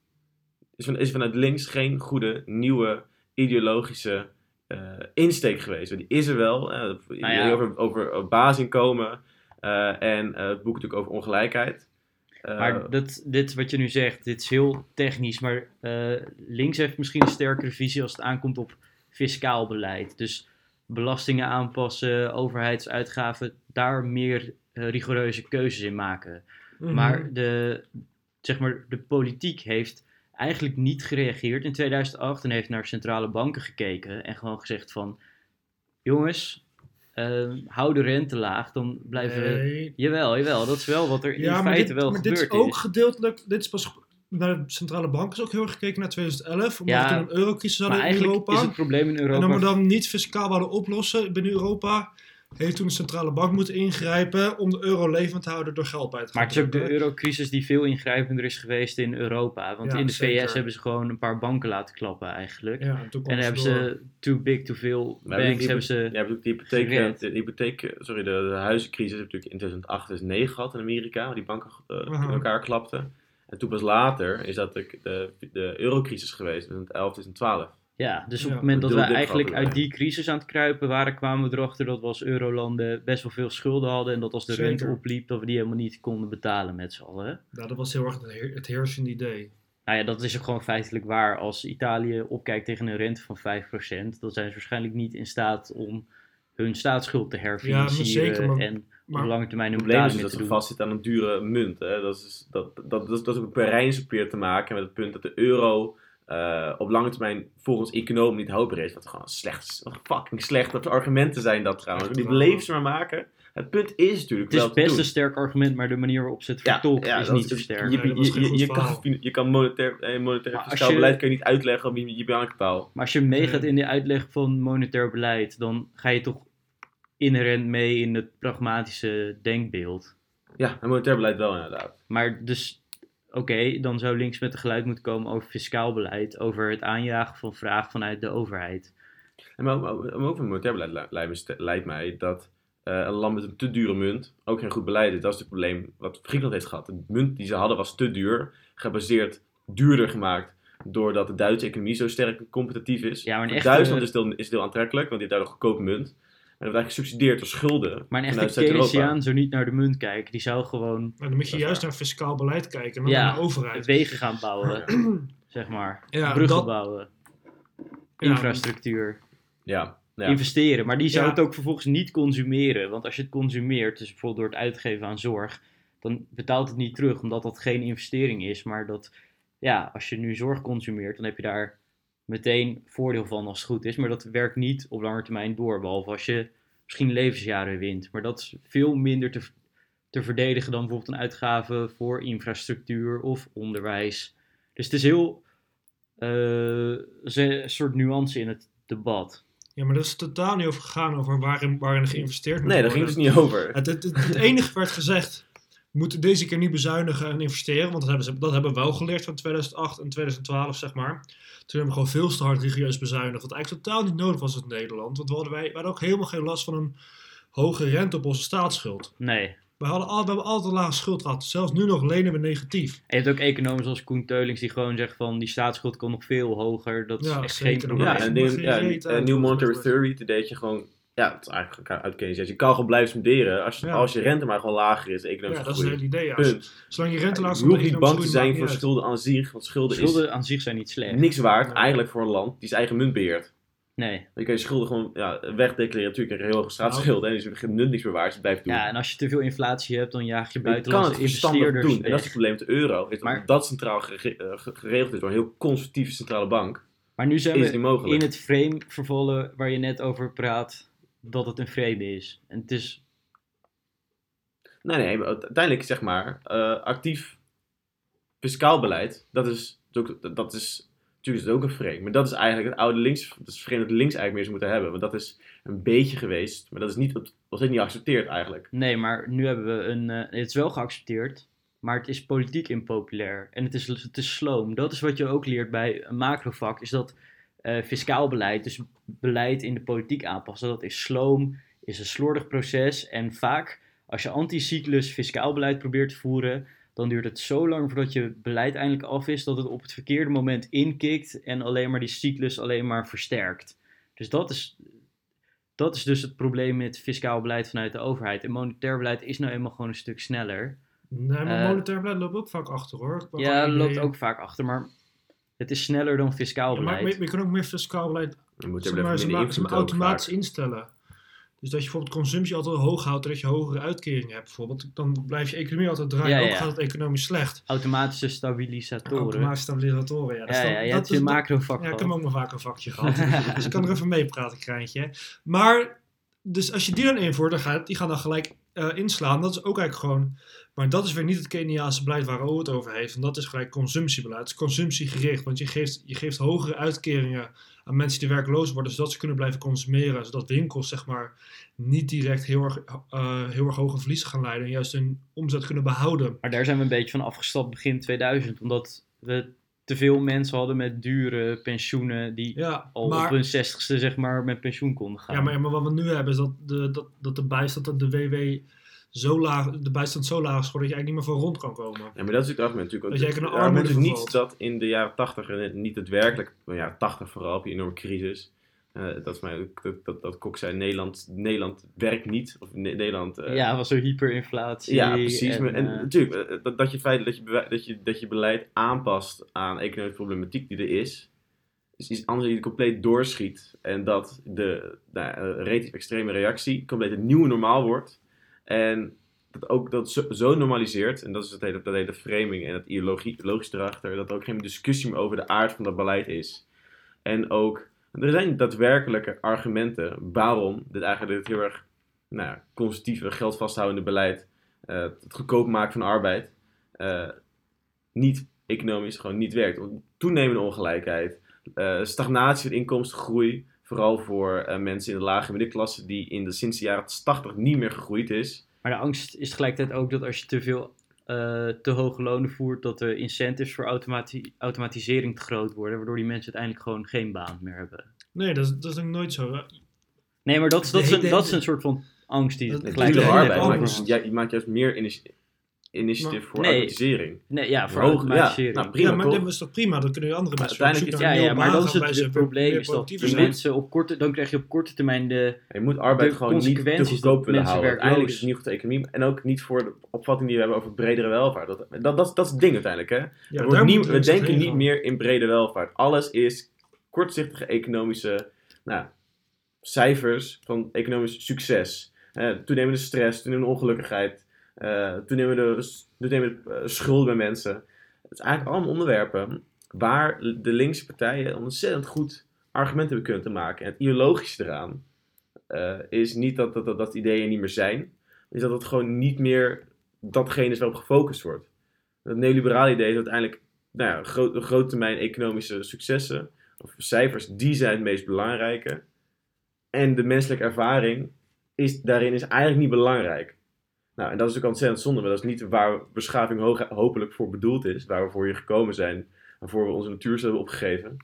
is, van, is vanuit links geen goede, nieuwe, ideologische eh, insteek geweest. Die is er wel, eh, Nou ja. over, over, basisinkomen eh, en eh, het boek natuurlijk over ongelijkheid. Eh, Maar dat, dit wat je nu zegt, dit is heel technisch. Maar eh, links heeft misschien een sterkere visie als het aankomt op fiscaal beleid. Dus belastingen aanpassen, overheidsuitgaven, daar meer rigoureuze keuzes in maken. Mhm. Maar de, zeg maar de politiek heeft eigenlijk niet gereageerd in 2008 en heeft naar centrale banken gekeken en gewoon gezegd van... Jongens, eh, hou de rente laag, dan blijven we... Jawel, jawel, dat is wel wat er in Ja, feite dit, wel maar dit gebeurd is ook is. gedeeltelijk... Dit is pas... Naar de centrale bank is ook heel erg gekeken naar 2011. Omdat Ja, we toen een eurocrisis hadden in eigenlijk Europa. is het probleem in En Europa... dan we dan niet fiscaal wilden oplossen binnen Europa... heeft toen de centrale bank moeten ingrijpen... om de euro levend te houden door geld bij te Maar het is ook de eurocrisis die veel ingrijpender is geweest in Europa. Want Ja, in de zeker. VS hebben ze gewoon een paar banken laten klappen eigenlijk. Ja, en en dan hebben door. ze too big, too veel Maar banks hebben ze... Ja, de hypotheek, de, hypotheek, sorry, de, de huizencrisis heb je natuurlijk in 2008, 2009 gehad in Amerika, waar die banken eh, in elkaar klapten. En toen pas later is dat de, de, de eurocrisis geweest, 2011, 2012. Ja, dus op Ja. het moment dat we eigenlijk uit die crisis aan het kruipen waren, kwamen we erachter dat we als eurolanden best wel veel schulden hadden. En dat als de Zeker. rente opliep, dat we die helemaal niet konden betalen met z'n allen. Ja, dat was heel erg het, heer- het heersende idee. Nou ja, dat is ook gewoon feitelijk waar. Als Italië opkijkt tegen een rente van 5%, dan zijn ze waarschijnlijk niet in staat om hun staatsschuld te herfinancieren zeker, maar- en maar- op lange termijn Het hun probleem is dat ze vastzitten aan een dure munt. Hè. Dat, is, dat, dat, dat, is, dat is ook Rijnspapier te maken met het punt dat de euro eh, op lange termijn volgens economen niet houdbaar is. Wat gewoon slecht, wat fucking slecht. Dat argumenten zijn dat trouwens. Die ze maar maken. Het punt is natuurlijk Het wel is best een sterk argument, maar de manier waarop ze het vertolkt is niet zo sterk. Je, je, je, kan, je kan monetair, eh, monetair Maar fiscaal beleid kan je niet uitleggen op je, je bankenpaal. Maar als je meegaat in de uitleg van monetair beleid, dan ga je toch inherent mee in het pragmatische denkbeeld. Ja, en monetair beleid wel inderdaad. Maar dus, oké, dan zou links met een geluid moeten komen over fiscaal beleid, over het aanjagen van vraag vanuit de overheid. En maar, ook van monetair beleid li- lijkt, mij dat eh, een land met een te dure munt ook geen goed beleid is. Dat is het probleem wat Griekenland heeft gehad. De munt die ze hadden was te duur, gebaseerd, duurder gemaakt. Doordat de Duitse economie zo sterk competitief is. Ja, maar Duitsland is heel, is heel aantrekkelijk, want die heeft daar een goedkope munt. En dat wordt eigenlijk gesubsidieerd door schulden. Maar een echte. Keynesiaan zou niet naar de munt kijken. Die zou gewoon Maar dan moet je juist naar fiscaal beleid kijken Ja, naar de overheid. wegen gaan bouwen, zeg maar. Ja, Bruggen dat- bouwen, Ja, infrastructuur. Ja, ja. investeren. Maar die zou Ja. het ook vervolgens niet consumeren. Want als je het consumeert, dus bijvoorbeeld door het uitgeven aan zorg, dan betaalt het niet terug, omdat dat geen investering is. Maar dat, ja, als je nu zorg consumeert, dan heb je daar meteen voordeel van als het goed is. Maar dat werkt niet op lange termijn door, behalve als je misschien levensjaren wint. Maar dat is veel minder te, te verdedigen dan bijvoorbeeld een uitgave voor infrastructuur of onderwijs. Dus het is heel uh, een soort nuance in het debat. Ja, maar dat is totaal niet over gegaan over waarin, waarin geïnvesteerd moet nee, worden. Nee, daar ging het dus niet over. Het, het, het, enige werd gezegd, moeten deze keer niet bezuinigen en investeren, want dat hebben, ze, dat hebben we wel geleerd van 2008 en 2012, zeg maar. Toen hebben we gewoon veel te hard rigoureus bezuinigd, wat eigenlijk totaal niet nodig was in Nederland. Want we hadden, wij, we hadden ook helemaal geen last van een hoge rente op onze staatsschuld. Nee. We, hadden al, we hebben altijd een lage schuld gehad. Zelfs nu nog lenen we negatief. En je hebt ook economen zoals Koen Teulings die gewoon zeggen van die staatsschuld kan nog veel hoger. Dat is echt geen probleem. Ja, en, de, ja, New Monetary Theory, deed je gewoon... Ja, het is eigenlijk uit Keynes. Je kan gewoon blijven spenderen als, je, als je rente maar gewoon lager is. Ja, dat is het hele idee. Ja. Zolang je rente laag is, Je hoeft niet bang te zijn voor schulden aan zich. Want schulden, schulden aan zich zijn niet slecht. Niks waard eigenlijk voor een land die zijn eigen munt beheert. Nee. Je kan je schulden gewoon ja, wegdeclareren. Natuurlijk een heel hoge staatsschulden. Nou. En is nut niks meer waard. Dus blijft doen. Ja, en als je te veel inflatie hebt, dan jaag je buitenlandse investeerders doen. En dat is het probleem met de euro. Is maar, dat centraal eh, geregeld is door een heel conservatieve centrale bank. Maar nu zijn we in het frame vervallen waar je net over praat. Dat het een frame is. En het is... Nee, nee. Uiteindelijk zeg maar uh, actief fiscaal beleid. Dat is, dat is Natuurlijk is het ook een frame. Maar dat is eigenlijk het oude links. Dat is frame dat links eigenlijk meer zou moeten hebben. Want dat is een beetje geweest. Maar dat is niet, dat was niet geaccepteerd eigenlijk. Nee, maar nu hebben we een. Uh, het is wel geaccepteerd. Maar het is politiek impopulair. En het is, het is sloom. Dat is wat je ook leert bij een macrovak. Is dat uh, fiscaal beleid, dus beleid in de politiek aanpassen. Dat is sloom, is een slordig proces. En vaak, als je anticyclus fiscaal beleid probeert te voeren dan duurt het zo lang voordat je beleid eindelijk af is, dat het op het verkeerde moment inkikt en alleen maar die cyclus alleen maar versterkt. Dus dat is, dat is dus het probleem met fiscaal beleid vanuit de overheid. En monetair beleid is nou eenmaal gewoon een stuk sneller. Nee, maar uh, monetair beleid loopt ook vaak achter hoor. Ja, loopt ook vaak achter, maar het is sneller dan fiscaal beleid. maar je, je kan ook meer fiscaal beleid je moet maar, automatisch instellen. Dus dat je bijvoorbeeld consumptie altijd hoog houdt, dat je hogere uitkeringen hebt bijvoorbeeld. Dan blijft je economie altijd draaien, ook gaat het economisch slecht. Automatische stabilisatoren. Automatische stabilisatoren, ja. Dus ja, ja, je hebt je macrovak Ja, ik heb ook nog vaak een vakje gehad. dus ik kan er even mee praten, Kraantje. Maar, dus als je die dan invoert, dan gaat, die gaan dan gelijk uh, inslaan. Dat is ook eigenlijk gewoon... Maar dat is weer niet het Keniaanse beleid waar O het over heeft. En dat is gelijk consumptiebeleid. Het is consumptiegericht, want je geeft, je geeft hogere uitkeringen aan mensen die werkloos worden, zodat ze kunnen blijven consumeren. Zodat winkels zeg maar niet direct heel erg, uh, heel erg hoge verliezen gaan leiden en juist hun omzet kunnen behouden. Maar daar zijn we een beetje van afgestapt begin 2000, omdat we te veel mensen hadden met dure pensioenen die al op hun zestigste zeg maar met pensioen konden gaan. Ja, maar, maar wat we nu hebben is dat de, dat, dat de bijstand, de WW zo laag, de bijstand zo laag is geworden dat je eigenlijk niet meer van rond kan komen. Ja, maar dat is het argument natuurlijk. Dat je een is niet dat in de jaren 80 en niet het werkelijk, maar ja, 80 vooral, op je enorme crisis. Uh, dat is mij dat, dat, dat Kok zei, Nederland, Nederland werkt niet. Of Nederland... Uh, ja, was zo hyperinflatie. Ja, precies. En, en uh, natuurlijk, dat, dat je feit dat je, dat, je, dat je beleid aanpast aan economische problematiek die er is, is iets anders dan je compleet doorschiet. En dat de nou, relatief extreme reactie compleet een nieuwe normaal wordt. En dat ook dat zo, zo, normaliseert, en dat is het hele, dat hele framing en het ideologie, logisch erachter, dat er ook geen discussie meer over de aard van dat beleid is. En ook, er zijn daadwerkelijke argumenten waarom dit eigenlijk dit heel erg nou, conservatieve, geld vasthoudende beleid, uh, het goedkoop maken van arbeid, uh, niet economisch gewoon niet werkt. Toenemende ongelijkheid, uh, stagnatie van inkomstengroei, Vooral voor mensen in de lage middenklasse die in de sinds de jaren 80 niet meer gegroeid is. Maar de angst is tegelijkertijd ook dat als je te veel uh, te hoge lonen voert, dat de incentives voor automati automatisering te groot worden, waardoor die mensen uiteindelijk gewoon geen baan meer hebben. Nee, dat is, dat is ook nooit zo. Nee, maar dat, dat, is, een, dat is een soort van angst die het tegelijkertijd... Ja, je maakt juist meer initiatief voor nee. automatisering. Nee, ja, voor automatisering. Ja, nou, prima, ja, maar dat is toch prima? Dan kunnen andere mensen uiteindelijk is, ja, ja, maar dan is het, het probleem is dat de mensen op korte, dan krijg je op korte termijn de Je moet arbeid gewoon niet te goedkoop willen houden. Uiteindelijk is het niet goed voor de economie en ook niet voor de opvatting die we hebben over bredere welvaart. Dat, dat, dat, dat is het ding uiteindelijk, hè. Ja, niet, we denken niet meer in brede welvaart. Alles is kortzichtige economische nou, cijfers van economisch succes. Uh, toenemende stress, toenemende ongelukkigheid uh, we de, uh, schuld bij mensen. Het is eigenlijk allemaal onderwerpen waar de linkse partijen ontzettend goed argumenten hebben kunnen maken. En het ideologische eraan uh, is niet dat, dat, dat, ideeën niet meer zijn, is dat het gewoon niet meer datgene is waarop gefocust wordt. Het neoliberale idee is uiteindelijk nou ja, groot, grote termijn economische successen, of cijfers, die zijn het meest belangrijke. En de menselijke ervaring is, daarin is eigenlijk niet belangrijk. Nou, en dat is ook ontzettend zonde, maar dat is niet waar beschaving hopelijk voor bedoeld is, waar we voor hier gekomen zijn, waarvoor we onze natuur hebben opgegeven.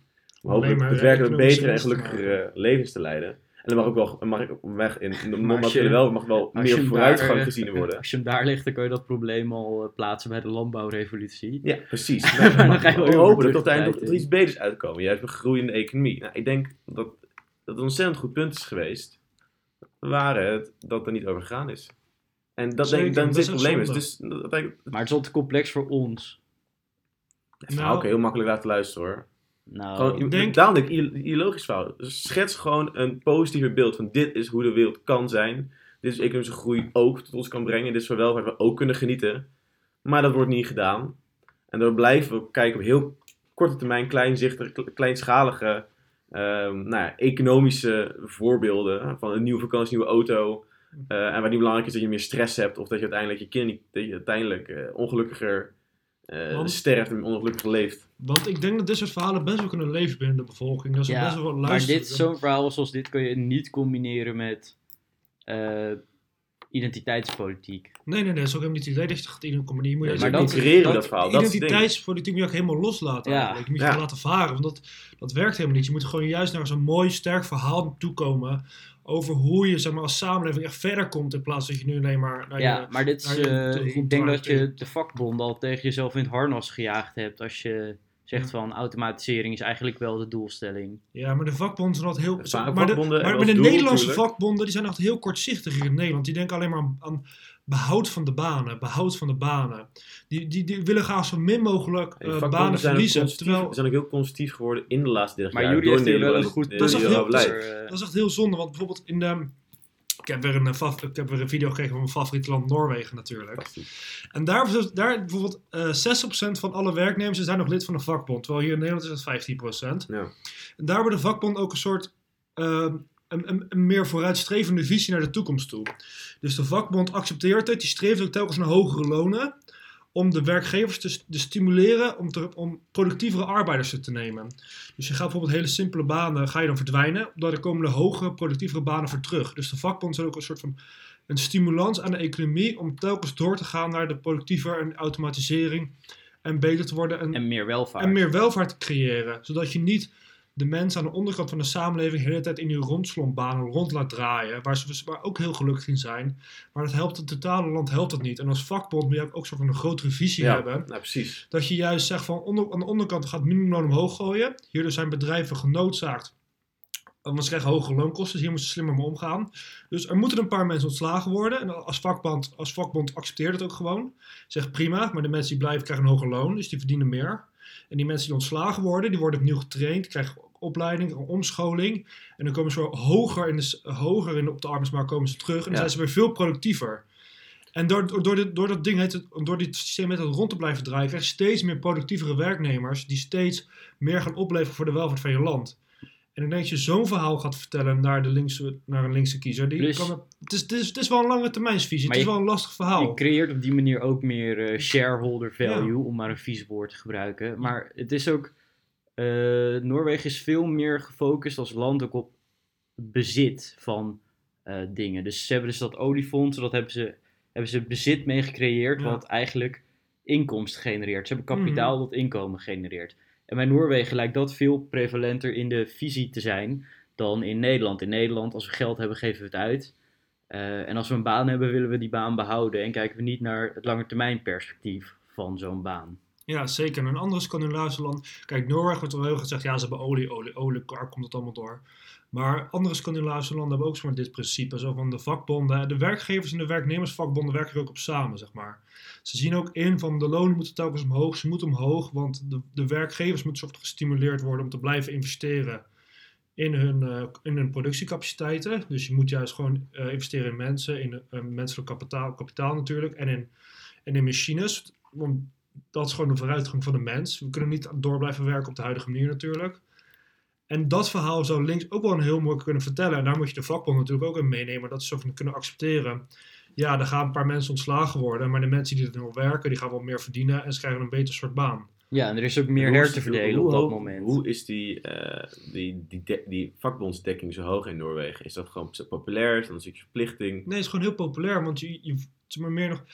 Om hopelijk daadwerkelijk betere en gelukkigere levens te leiden. En dan mag ook wel, mag ik weg in, de non wel, mag wel meer vooruitgang gezien worden. Als je hem daar ligt, dan kun je dat probleem al uh, plaatsen bij de landbouwrevolutie. Ja, precies. maar, dan ga je wel hopen dat uiteindelijk nog iets beters uitkomen. Juist een groeiende economie. Nou, ik denk dat dat een ontzettend goed punt is geweest. Waren het dat er niet over gegaan is. En dat denk ik dan dit probleem is. Dus, dat, dat, maar het is al te complex voor ons. Het is nou, ook heel makkelijk laten luisteren hoor. Nou, gewoon, ik denk... Daarom denk ik, ideologisch fout. Dus schets gewoon een positiever beeld van dit is hoe de wereld kan zijn. Dit is economische groei ook tot ons kan brengen. Dit is waar we ook kunnen genieten. Maar dat wordt niet gedaan. En dan blijven we kijken op heel korte termijn, kleinzichtige, kleinschalige um, nou ja, economische voorbeelden. Van een nieuwe vakantie, nieuwe auto. Uh, en waar niet belangrijk is dat je meer stress hebt. Of dat je uiteindelijk je kind dat je uiteindelijk uh, ongelukkiger uh, sterft en ongelukkig leeft. Want ik denk dat dit soort verhalen best wel kunnen leven binnen de bevolking. Dat is ja, best wel wat Maar dit, zo'n verhaal zoals dit kun je niet combineren met uh, identiteitspolitiek. Nee, nee, nee, dat is ook helemaal niet het idee dat je het in een comedie moet. Nee, maar dat, creëren dat, verhaal. Identiteitspolitiek moet je ook helemaal loslaten ja. eigenlijk. Je moet je ja. laten varen, want dat, dat werkt helemaal niet. Je moet gewoon juist naar zo'n mooi, sterk verhaal toekomen over hoe je zeg maar, als samenleving echt verder komt in plaats dat je nu alleen maar. Naar ja, maar dit is, uh, ik denk dat je de vakbond al tegen jezelf in het harnas gejaagd hebt als je zegt van automatisering is eigenlijk wel de doelstelling. Ja, maar de vakbonden zijn altijd heel... Maar de, maar, maar de Nederlandse vakbonden die zijn altijd heel kortzichtig hier in Nederland. Die denken alleen maar aan, behoud van de banen, behoud van de banen. Die, die, die willen graag zo min mogelijk uh, banen verliezen. Ze zijn ook heel constructief geworden in de laatste 30 maar jaar. Maar jullie heeft wel een goed... Dat is, echt heel, dat, is, echt heel zonde, want bijvoorbeeld in de... Ik heb, weer een, eh, ik heb weer een video gekregen van mijn favoriete land Noorwegen natuurlijk. En daar, daar bijvoorbeeld uh, eh, 60% van alle werknemers zijn nog lid van een vakbond. Terwijl hier in Nederland is het 15%. Ja. En daar wordt de vakbond ook een soort... Uh, een, een, meer vooruitstrevende visie naar de toekomst toe. Dus de vakbond accepteert het, die streeft ook telkens naar hogere lonen om de werkgevers te, te stimuleren om, te, om productievere arbeiders te nemen. Dus je gaat bijvoorbeeld hele simpele banen ga je dan verdwijnen, omdat er komen de hogere, productievere banen voor terug. Dus de vakbond is ook een soort van een stimulans aan de economie om telkens door te gaan naar de productiever en automatisering en beter te worden. En, en meer welvaart. En meer welvaart te creëren, zodat je niet de mensen aan de onderkant van de samenleving de hele tijd in die rondslompbanen rond laat draaien. Waar ze waar ook heel gelukkig in zijn. Maar dat helpt het totale land helpt dat niet. En als vakbond moet je ook zo van een grotere visie ja, hebben. Nou, precies. Dat je juist zegt van onder, aan de onderkant gaat minimumloon omhoog gooien. Hierdoor zijn bedrijven genoodzaakt. Want ze krijgen hogere loonkosten, dus hier moeten ze slimmer mee omgaan. Dus er moeten een paar mensen ontslagen worden. En als vakbond, als vakbond accepteert het ook gewoon. Zegt prima, maar de mensen die blijven krijgen een hoger loon, dus die verdienen meer. En die mensen die ontslagen worden, die worden opnieuw getraind, krijgen opleiding, omscholing. En dan komen ze hoger, in de, hoger in, op de arbeidsmarkt komen ze terug. En dan zijn ze weer veel productiever. En door, door, dit, door dat ding heet het, door dit systeem het rond te blijven draaien, krijg je steeds meer productievere werknemers die steeds meer gaan opleveren voor de welvaart van je land. En ik denk dat je zo'n verhaal gaat vertellen naar, de linkse, naar een linkse kiezer. Die kan het, is, het, is, het is wel een lange termijnsvisie. Het is wel een lastig verhaal. Je creëert op die manier ook meer uh, shareholder value, om maar een vies woord te gebruiken. Maar het is ook uh, Noorwegen is veel meer gefocust als land ook op bezit van uh, dingen. Dus ze hebben dus dat oliefonds, dat hebben ze, hebben ze bezit mee gecreëerd, wat eigenlijk inkomsten genereert. Ze hebben kapitaal mm dat inkomen genereert. En bij Noorwegen lijkt dat veel prevalenter in de visie te zijn dan in Nederland. In Nederland, als we geld hebben, geven we het uit. Uh, en als we een baan hebben, willen we die baan behouden en kijken we niet naar het langetermijnperspectief van zo'n baan. Ja, zeker. En een andere Scandinavische land. Kijk, Noorwegen wordt wel heel gezegd, ja, ze hebben olie, olie, olie, waar komt het allemaal door? Maar andere Scandinavische landen hebben ook zomaar dit principe. Zo van de vakbonden, de werkgevers en de werknemersvakbonden werken er ook op samen, zeg maar. Ze zien ook in van de lonen moeten telkens omhoog, ze moeten omhoog, want de, de werkgevers moeten soort gestimuleerd worden om te blijven investeren in hun, uh, in hun productiecapaciteiten. Dus je moet juist gewoon uh, investeren in mensen, in uh, menselijk kapitaal, kapitaal natuurlijk, en in, en in machines. Want dat is gewoon de vooruitgang van de mens. We kunnen niet door blijven werken op de huidige manier natuurlijk. En dat verhaal zou links ook wel een heel mooi kunnen vertellen. En daar moet je de vakbond natuurlijk ook in meenemen. Dat ze zo kunnen accepteren. ja, er gaan een paar mensen ontslagen worden, maar de mensen die er nog werken, die gaan wel meer verdienen en ze krijgen een beter soort baan. Ja, en er is ook meer her te verdelen op dat moment. Hoe is die, uh, die, die, die, die vakbondsdekking zo hoog in Noorwegen? Is dat gewoon populair? Is dat een stukje verplichting? Nee, het is gewoon heel populair, want je, je, maar meer nog,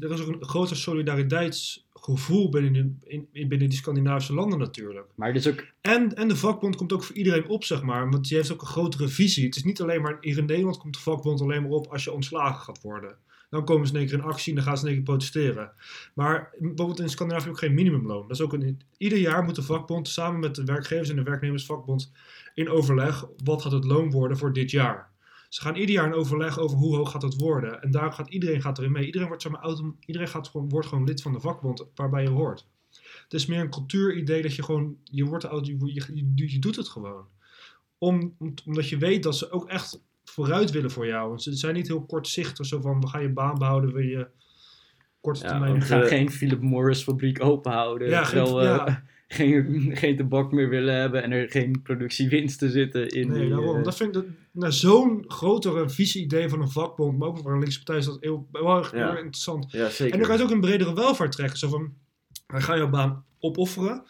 er is ook een groter solidariteitsgevoel binnen, in, binnen die Scandinavische landen natuurlijk. Maar is ook... en, en de vakbond komt ook voor iedereen op, zeg maar, want die heeft ook een grotere visie. Het is niet alleen maar, hier in Nederland komt de vakbond alleen maar op als je ontslagen gaat worden. Dan komen ze in keer in actie en dan gaan ze in keer protesteren. Maar bijvoorbeeld in Scandinavië ook geen minimumloon. Dat is ook een, ieder jaar moet de vakbond samen met de werkgevers en de werknemersvakbond in overleg wat gaat het loon worden voor dit jaar. Ze gaan ieder jaar een overleg over hoe hoog gaat het worden. En daar gaat iedereen gaat erin mee. Iedereen, wordt, zeg maar, autom, iedereen gaat gewoon, wordt gewoon lid van de vakbond waarbij je hoort. Het is meer een cultuuridee dat je gewoon, je, wordt, je, je doet het gewoon. Om, omdat je weet dat ze ook echt vooruit willen voor jou. Ze zijn niet heel kortzichtig, zo van we gaan je baan behouden, wil je korte termijn... we gaan geen Philip Morris fabriek openhouden. Ja, terwijl, ja geen, geen tabak meer willen hebben en er geen productiewinsten zitten in. Nee, daarom. Uh... Dat vind ik dat, nou, zo'n grotere visie-idee van een vakbond, maar ook voor een linkse partij, is dat heel, wel erg interessant. Ja, zeker. En dan kan je ook een bredere welvaart trekken. Zo van, wij gaan jouw baan opofferen,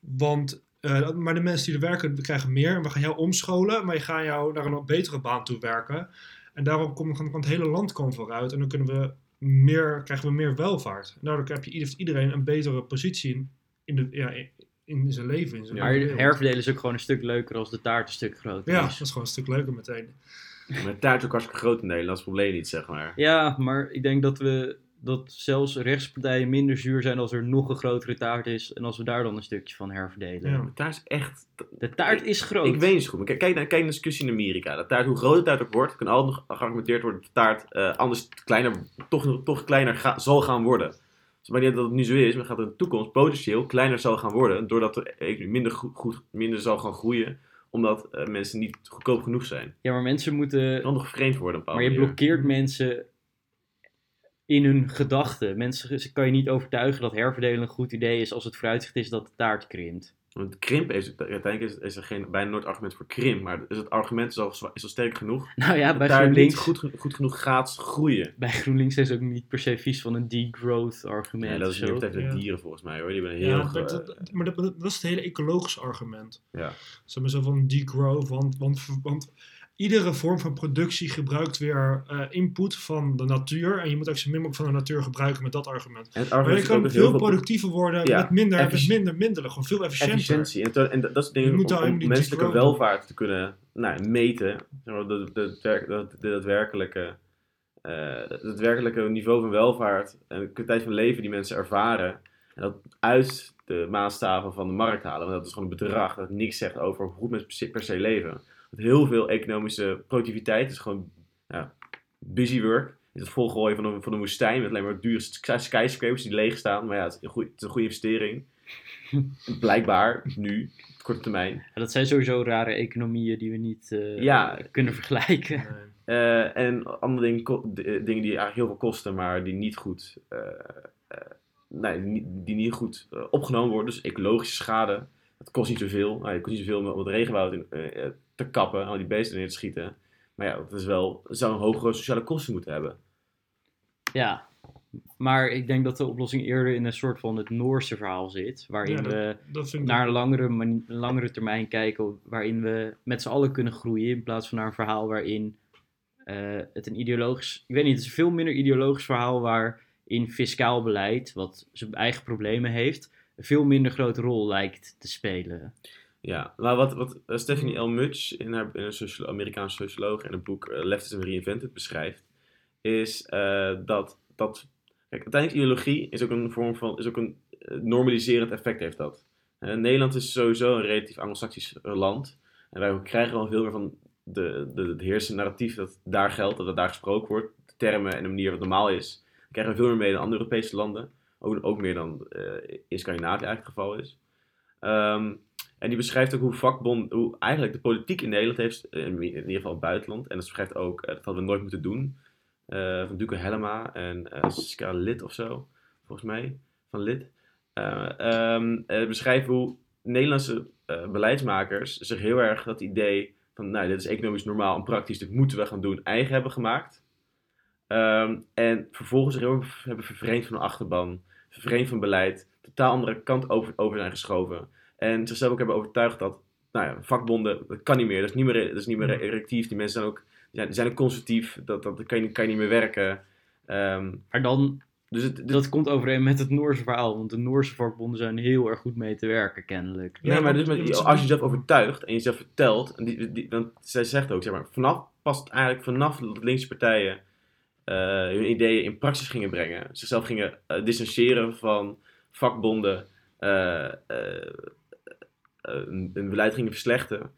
want, uh, maar de mensen die er werken, krijgen meer. En we gaan jou omscholen, maar je gaat jou naar een betere baan toe werken. En daarom komt kan het hele land komen vooruit. En dan kunnen we meer, krijgen we meer welvaart. Nou, dan heb je iedereen een betere positie in in, de, ja, in zijn leven. In zijn maar herverdelen is ook gewoon een stuk leuker als de taart een stuk groter ja, is. dat is gewoon een stuk leuker meteen. Maar de taart is ook hartstikke groot in Nederland, dat is het probleem niet, zeg maar. Ja, maar ik denk dat we dat zelfs rechtspartijen minder zuur zijn als er nog een grotere taart is. En als we daar dan een stukje van herverdelen. Ja, de taart is echt... De taart is groot. Ik weet niet zo goed. Maar kijk, naar, kijk naar de discussie in Amerika. De taart, hoe groot de taart ook wordt, kan altijd nog geargumenteerd worden dat de taart uh, anders kleiner, toch, toch kleiner zal gaan worden. Dus wanneer dat het nu zo is, maar gaat het in de toekomst potentieel kleiner zal gaan worden, doordat de economie minder, goed, minder zal gaan groeien, omdat uh, mensen niet goedkoop genoeg zijn. Ja, maar mensen moeten... Dan nog vreemd worden. Maar je blokkeert mensen in hun gedachten. Mensen kan je niet overtuigen dat herverdelen een goed idee is als het vooruitzicht is dat de taart krimpt. Want krimp is, uiteindelijk is, is er geen, bijna nooit argument voor krimp, maar is het argument is al, is al sterk genoeg. Nou ja, bij GroenLinks... niet goed, goed genoeg gaat groeien. Bij GroenLinks is ook niet per se vies van een degrowth argument. Ja, dat is niet de ja. dieren volgens mij hoor. Die ben heel ja, maar, dat, maar dat, dat, is het hele ecologische argument. Ja. Zeg maar zo van degrowth, want, want, want iedere vorm van productie gebruikt weer uh, input van de natuur. En je moet ook zo min mogelijk van de natuur gebruiken met dat argument. En maar je kan veel productiever worden ja, met minder, met minder middelen. Gewoon veel efficiënter. Efficiëntie. En, en dat is het ding om, om menselijke welvaart te kunnen nou, meten. De, de, de, de, daadwerkelijke, uh, het daadwerkelijke niveau van welvaart en de kwaliteit van leven die mensen ervaren. En dat uit de maatstaven van de markt halen. Want dat is gewoon een bedrag dat niks zegt over hoe mensen per se leven heel veel economische productiviteit. Het is gewoon ja, busy work. Is het volgooien van een, van een woestijn met alleen maar dure skyscrapers die leeg staan. Maar ja, het is een goede, het is een goede investering. Blijkbaar, nu, op korte termijn. Ja, dat zijn sowieso rare economieën die we niet uh, ja, kunnen vergelijken. Uh, en andere dingen, dingen die eigenlijk heel veel kosten, maar die niet goed, uh, nee, die niet goed opgenomen worden. Dus ecologische schade. Het kost niet zoveel. Nou, het kost niet zoveel om het regenwoud in, te kappen, al die beesten neer te schieten. Maar ja, dat is wel, zou een hogere sociale kosten moeten hebben. Ja, maar ik denk dat de oplossing eerder in een soort van het Noorse verhaal zit. Waarin we naar een langere, langere termijn kijken. Waarin we met z'n allen kunnen groeien. In plaats van naar een verhaal waarin uh, het een ideologisch. Ik weet niet, het is een veel minder ideologisch verhaal. Waarin fiscaal beleid, wat zijn eigen problemen heeft. een veel minder grote rol lijkt te spelen. Ja, maar wat, wat uh, Stephanie L. Mutch in haar in een Amerikaanse socioloog in het boek uh, Leftism Reinvented beschrijft, is uh, dat, dat kijk, uiteindelijk ideologie is ook een vorm van, is ook een normaliserend effect heeft dat. Nederland is sowieso een relatief anglo-saxisch land en wij krijgen wel veel meer van de, de, het heersende narratief dat daar geldt, dat het daar gesproken wordt, de termen en de manier wat normaal is. We krijgen veel meer mee dan andere Europese landen, ook, ook meer dan in Scandinavië eigenlijk het geval is. Um, en die beschrijft ook hoe vakbond, hoe eigenlijk de politiek in Nederland heeft, eh, in ieder geval het buitenland. En dat beschrijft ook, eh, dat hadden we nooit moeten doen. Uh, van Duke Helma en uh, Ska Lid of zo, volgens mij, van Lid. Uh, um, beschrijven hoe Nederlandse beleidsmakers zich heel erg dat idee van, nou, dit is economisch normaal en praktisch, dit moeten we gaan doen, eigen hebben gemaakt. Ehm, en vervolgens heel erg hebben vervreemd van de achterban, vervreemd van beleid, totaal andere kant over, over zijn geschoven. En zichzelf ook hebben overtuigd dat, nou ja, vakbonden, dat kan niet meer, dat is niet meer, dat is niet meer erectief. Die mensen zijn ook, die zijn ook conservatief, dat, dat kan, je, kan je niet meer werken. Ehm, maar dan, dus het, dat komt overeen met het Noorse verhaal, want de Noorse vakbonden zijn heel erg goed mee te werken, kennelijk. Ja, maar dus met, als je jezelf overtuigt en jezelf vertelt, en die, die, dan, zij zegt ook, zeg maar, vanaf, pas eigenlijk vanaf de linkse partijen uh, hun ideeën in praxis gingen brengen, zichzelf gingen uh, distancieren van vakbonden, uh, een, beleid gingen verslechten.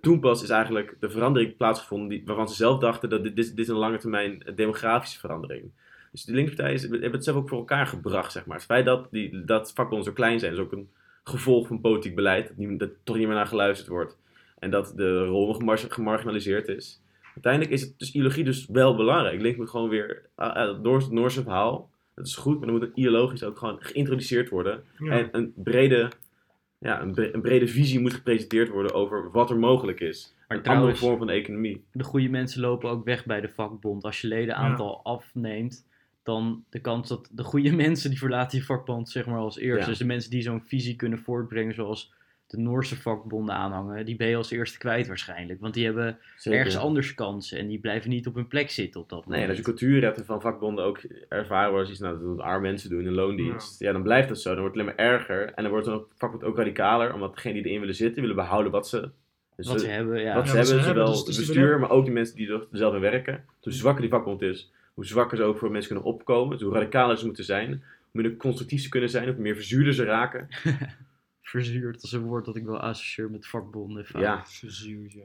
toen pas is eigenlijk de verandering plaatsgevonden die, waarvan ze zelf dachten dat dit, dit, dit een lange termijn demografische verandering dus de linkspartijen hebben het zelf ook voor elkaar gebracht, zeg maar. Het feit dat, die, dat vakbonden zo klein zijn, is ook een gevolg van politiek beleid. Dat, niet, dat toch niet meer naar geluisterd wordt. En dat de rol gemarginaliseerd is. Uiteindelijk is het dus ideologie dus wel belangrijk. Link moet gewoon weer, door het Noorse verhaal, dat is goed, maar dan moet het ideologisch ook gewoon geïntroduceerd worden. En een brede, ja, een, brede visie moet gepresenteerd worden over wat er mogelijk is. Maar een andere vorm van de economie. De goede mensen lopen ook weg bij de vakbond. Als je ledenaantal ja. afneemt, dan de kans dat de goede mensen die verlaten je vakbond zeg maar als eerste. Dus de mensen die zo'n visie kunnen voortbrengen zoals de Noorse vakbonden aanhangen, die ben je als eerste kwijt waarschijnlijk. Want die hebben ergens anders kansen en die blijven niet op hun plek zitten op dat moment. Nee, als je cultuurrechten van vakbonden ook ervaren wordt als iets nou, dat arme mensen doen in loondienst, ja. dan blijft dat zo. Dan wordt het alleen maar erger en dan wordt het vakbond ook radicaler, omdat degenen die erin willen zitten, willen behouden wat ze... Dus wat ze, hebben, ja. Wat ze hebben, zowel dus, het bestuur, maar ook de mensen die er zelf in werken. Hoe zwakker die vakbond is, hoe zwakker ze ook voor mensen kunnen opkomen, hoe radicaler ze moeten zijn, hoe minder constructief ze kunnen zijn, hoe meer verzuurder ze raken. Verzuurd, dat is een woord dat ik wel associeer met vakbonden. Ja. Verzuurd, ja.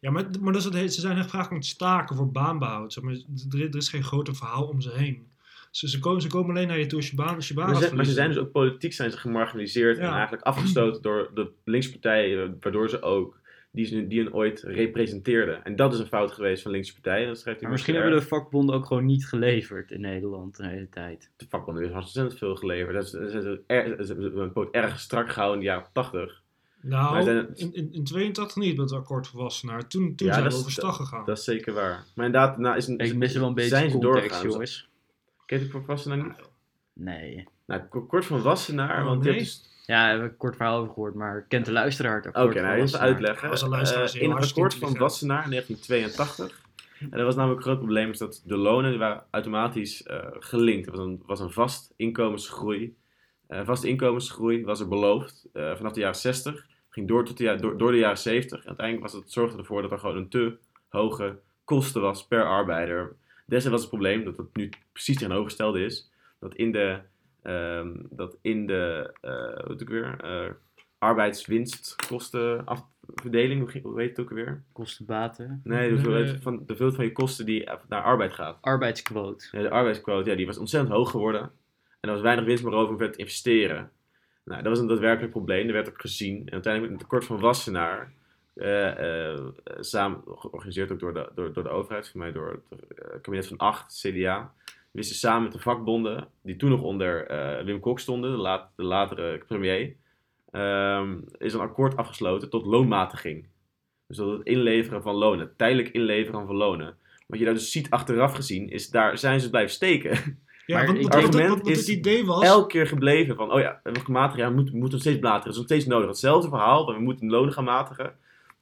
Ja, maar, maar dat is het, ze zijn echt graag aan het staken voor baanbehoud. Zeg maar, er, is geen groter verhaal om ze heen. Ze, ze, komen, ze komen alleen naar je toe als je baan, als je baan maar, ze, maar ze zijn dus ook politiek zijn ze gemarginaliseerd en eigenlijk afgestoten door de linkspartijen, waardoor ze ook die, ze, die hen ooit representeerde. En dat is een fout geweest van linkse partijen. Dat maar misschien hebben de vakbonden ook gewoon niet geleverd in Nederland de hele tijd. De vakbonden hebben ontzettend veel geleverd. Dat is, dat is, een poot erg strak gehouden in de jaren 80. Nou, zijn, in, in, in 82 niet met het akkoord van Wassenaar. Toen, toen ja, zijn we overstag gegaan. Dat is zeker waar. Maar inderdaad, nou, is een, ik mis wel een beetje zijn context, jongens. Ken je het Wassenaar niet? Nee. Nou, kort van Wassenaar, oh, want nee? dus ja, heb ik een kort verhaal over gehoord, maar kent de luisteraar het Oké, okay, nou even uitleggen. Uh, in het akkoord van Wassenaar in 1982. En dat was namelijk een groot probleem, is dat de lonen waren automatisch uh, gelinkt. Het was een, was een vast inkomensgroei. Uh, vaste inkomensgroei was er beloofd vanaf de jaren 60. Ging door, tot de, door, door de jaren 70. En uiteindelijk was het, zorgde ervoor dat er gewoon een te hoge kosten was per arbeider. Destijds was het probleem dat het nu precies tegenovergestelde is. Dat in de Ehm, dat in de uh, wat ik weer, uh, arbeidswinstkostenverdeling, hoe heet het ook weer? Kostenbaten? Nee, de hoeveelheid van, de veel van je kosten die naar arbeid gaat. Arbeidsquote. De arbeidsquote, ja, die was ontzettend hoog geworden. En er was weinig winst meer over om te investeren. Nou, dat was een daadwerkelijk probleem. Er werd ook gezien. En uiteindelijk met een tekort van Wassenaar, uh, uh, samen, georganiseerd ook door de, door, door de overheid, voor mij door het kabinet van 8, CDA, wisten samen met de vakbonden, die toen nog onder uh, Wim Kok stonden, de, laat, de latere premier, um, is een akkoord afgesloten tot loonmatiging. Dus dat het inleveren van lonen, tijdelijk inleveren van lonen. Wat je daar dus ziet achteraf gezien, is daar zijn ze blijven steken. Ja, maar want, het argument wat, is het idee was... elke keer gebleven van, oh ja, we matigen, ja, we moeten, moeten nog steeds blateren, dat is nog steeds nodig. Hetzelfde verhaal, we moeten lonen gaan matigen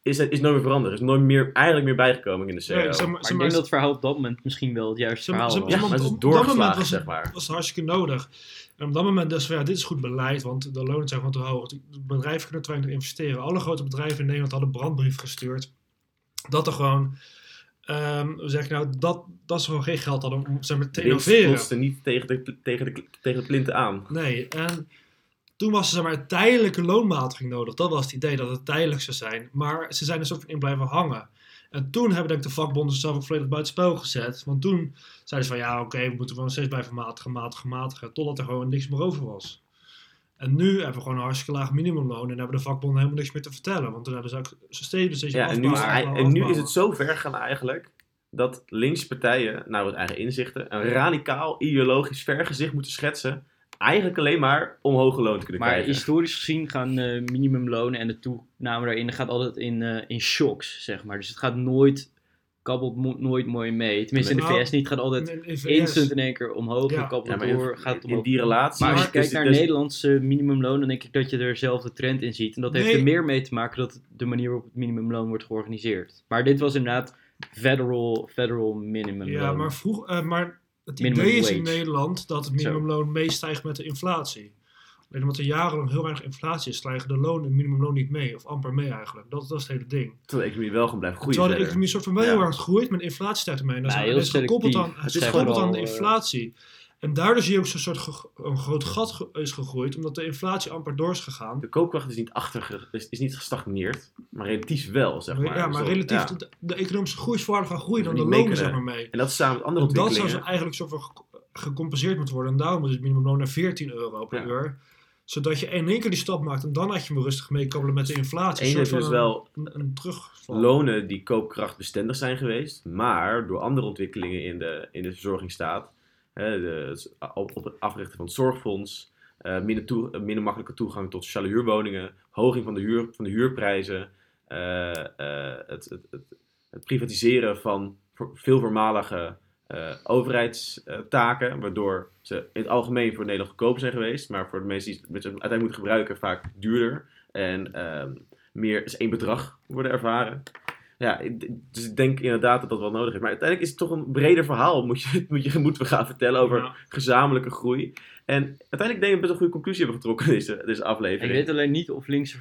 is, is nooit meer veranderd. Er is nooit meer, eigenlijk meer bijgekomen in de serie. maar, maar, ik denk dat het verhaal op dat moment misschien wel het juiste verhaal was. Ja, maar het is doorgeslagen, was, zeg maar. was hartstikke nodig. En op dat moment dus van, ja, dit is goed beleid, want de lonen zijn gewoon te hoog. Bedrijven kunnen te weinig investeren. Alle grote bedrijven in Nederland hadden een brandbrief gestuurd. Dat er gewoon... Um, zeg nou, dat, dat ze gewoon geen geld hadden om zeg maar, te innoveren. Niet tegen de, tegen, de, tegen de plinten aan. Nee, en toen was er zeg maar, tijdelijke loonmatiging nodig. Dat was het idee dat het tijdelijk zou zijn. Maar ze zijn er zo in blijven hangen. En toen hebben denk ik de vakbonden zichzelf ook volledig buitenspel gezet. Want toen zeiden ze van ja, oké, we moeten gewoon steeds blijven matigen, matigen, matigen. Totdat er gewoon niks meer over was. En nu hebben we gewoon een hartstikke laag minimumloon. En hebben de vakbonden helemaal niks meer te vertellen. Want toen hebben ze ook steeds steeds Ja, en nu, is, en nu is het zo ver gaan eigenlijk. Dat linkse partijen, naar het eigen inzichten, een radicaal ideologisch vergezicht moeten schetsen eigenlijk alleen maar om hoge loon te kunnen maar krijgen. Maar historisch gezien gaan uh, minimumlonen en de toename daarin gaat altijd in, uh, in shocks, zeg maar. Dus het gaat nooit kabbelt mo- nooit mooi mee. Tenminste, in de Nou, VS niet. gaat altijd in- in VS instant in één keer omhoog. Ja. en kabbelt Ja, maar in- door, gaat het in omhoog. die relatie... Maar als je kijkt dus- naar dus- Nederlandse minimumloon, dan denk ik dat je er zelf de trend in ziet. En dat heeft Nee. er meer mee te maken dat de manier waarop het minimumloon wordt georganiseerd. Maar dit was inderdaad federal, federal minimumloon. Ja, maar, vroeg, eh, maar het idee is in. Nederland dat het minimumloon meestijgt met de inflatie. Alleen omdat er jarenlang heel weinig inflatie is, stijgen de lonen en het minimumloon niet mee. Of amper mee eigenlijk. Dat, dat is het hele ding. Terwijl de economie wel gewoon blijft groeien Terwijl de economie soort van wel Ja. heel hard groeit, maar de inflatie stijgt ermee. En dat dat is gekoppeld aan, het is gekoppeld aan de eh, inflatie. En daardoor zie je ook zo'n soort een groot gat ge- is gegroeid, omdat de inflatie amper door is gegaan. De koopkracht is niet, achter, is, is niet gestagneerd, maar relatief wel, zeg maar. ja, maar Dus relatief, ja. de, de economische groei is vooral gaan groeien dan de lonen zeg maar mee. En dat is samen met andere En dat zou ontwikkelingen. ze eigenlijk ge- gecompenseerd moeten worden. En daarom is het minimumloon naar 14 euro per Ja. uur. Zodat je in één keer die stap maakt en dan had je me rustig meekabbelen met de inflatie. Eén is dus wel een, een terugval. lonen die koopkrachtbestendig zijn geweest, maar door andere ontwikkelingen in de, in de verzorgingsstaat, hè, op, het africhten van het zorgfonds, eh, minder, eh, minder makkelijke toegang tot sociale huurwoningen, hoging van de, huur, van de huurprijzen, eh, het, het, het, het privatiseren van veel voormalige overheidstaken, waardoor ze in het algemeen voor Nederland goedkoop zijn geweest, maar voor de mensen die het uiteindelijk moeten gebruiken vaak duurder en ehm, meer is één bedrag worden ervaren. Ja, ik- dus ik denk inderdaad dat dat wel nodig is. Maar uiteindelijk is het toch een breder verhaal, moet je, moet je, moeten we gaan vertellen over Ja. gezamenlijke groei. En uiteindelijk denk ik dat we best een goede conclusie hebben getrokken in deze, deze Ik aflevering. weet alleen niet of linkse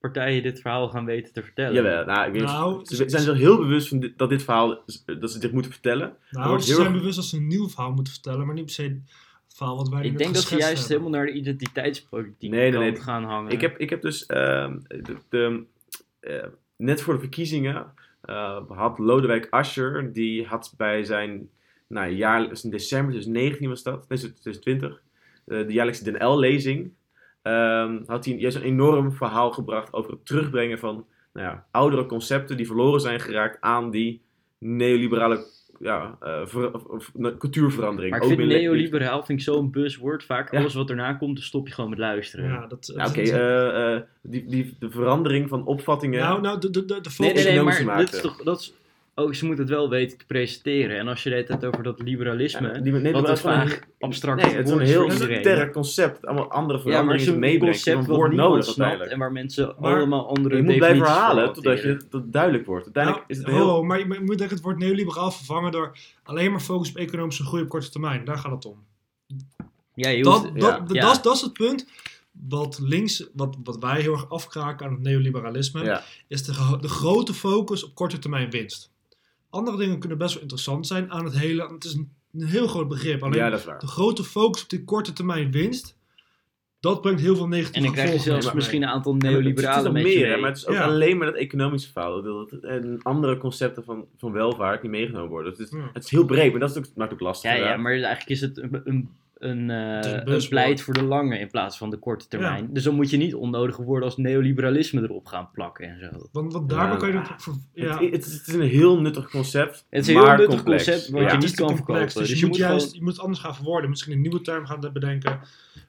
partijen dit verhaal gaan weten te vertellen. Jawel, nou, ik weet, Nou, ze zijn zich heel bewust van dit- dat dit verhaal, dat ze dit moeten vertellen. Er Nou, ze heel zijn erg- bewust dat ze een nieuw verhaal moeten vertellen, maar niet per se het verhaal wat wij Ik denk dat ze juist hebben. helemaal naar de identiteitspolitiek Nee, nee, nee. gaan hangen. Ik heb, ik heb dus ehm, de, de, eh, net voor de verkiezingen eh, had Lodewijk Asscher, die had bij zijn nou, jaar, dus in december 2019 was dat, nee 2020, eh, de jaarlijkse Den L-lezing, ehm, had hij een enorm verhaal gebracht over het terugbrengen van nou ja, oudere concepten die verloren zijn geraakt aan die neoliberale ja, eh, ver- cultuurverandering. maar ik Ook vind binnen- neoliberaal vind ik zo'n buzzword. Vaak Ja. alles wat erna komt, dan stop je gewoon met luisteren. Ja, dat, Ja, Oké, dat- eh, eh, die, die, de verandering van opvattingen. Nou, nou, de, de, de, de Nee, nee, nee, maar dat is toch... Dat is, oh, ze moeten het wel weten te presenteren. En als je het hebt over dat liberalisme... Ja, die, nee, wat dat een vaag abstract Nee, het is een heel sterk concept. Allemaal andere Ja, maar veranderingen zo'n meebrengt. concept Een wat niemand nodig snapt en waar mensen Maar- allemaal andere je moet blijven herhalen totdat je, dat het duidelijk wordt. Uiteindelijk Nou, is het heel... maar je je moet denk ik het woord neoliberaal vervangen door alleen maar focus op economische groei op korte termijn. Daar gaat het om. Ja, je Dat, hoeft- dat, ja. dat, Ja. dat, is- dat is het punt. Wat links, wat, wat wij heel erg afkraken aan het neoliberalisme, Ja. is de, de grote focus op korte termijn winst. Andere dingen kunnen best wel interessant zijn aan het hele. Het is een, een heel groot begrip. Alleen ja, dat is waar. de grote focus op die korte termijn winst, dat brengt heel veel negatieve En dan krijg je gevolgen zelfs mee. misschien een aantal Ja, maar het is neoliberalen meer, mee. maar het is ook Ja. alleen maar dat economische verhaal. En andere concepten van, van welvaart die meegenomen worden. Dus het, is, Ja. het is heel breed, maar dat is ook, maakt het ook lastig. Ja, ja, maar eigenlijk is het een, een, een, eh, is een pleit voor de lange in plaats van de korte termijn. Dus dan moet je niet onnodige woorden als neoliberalisme erop gaan plakken en zo. Want, want Ja. kan je het ook ver- ja, Het, het, is, het is een heel nuttig concept. Het is een heel nuttig complex. concept wat Ja. je niet is te kan complex, verkopen. Dus, Dus je, je moet juist gewoon- je moet het anders gaan verwoorden. Misschien een nieuwe term gaan bedenken.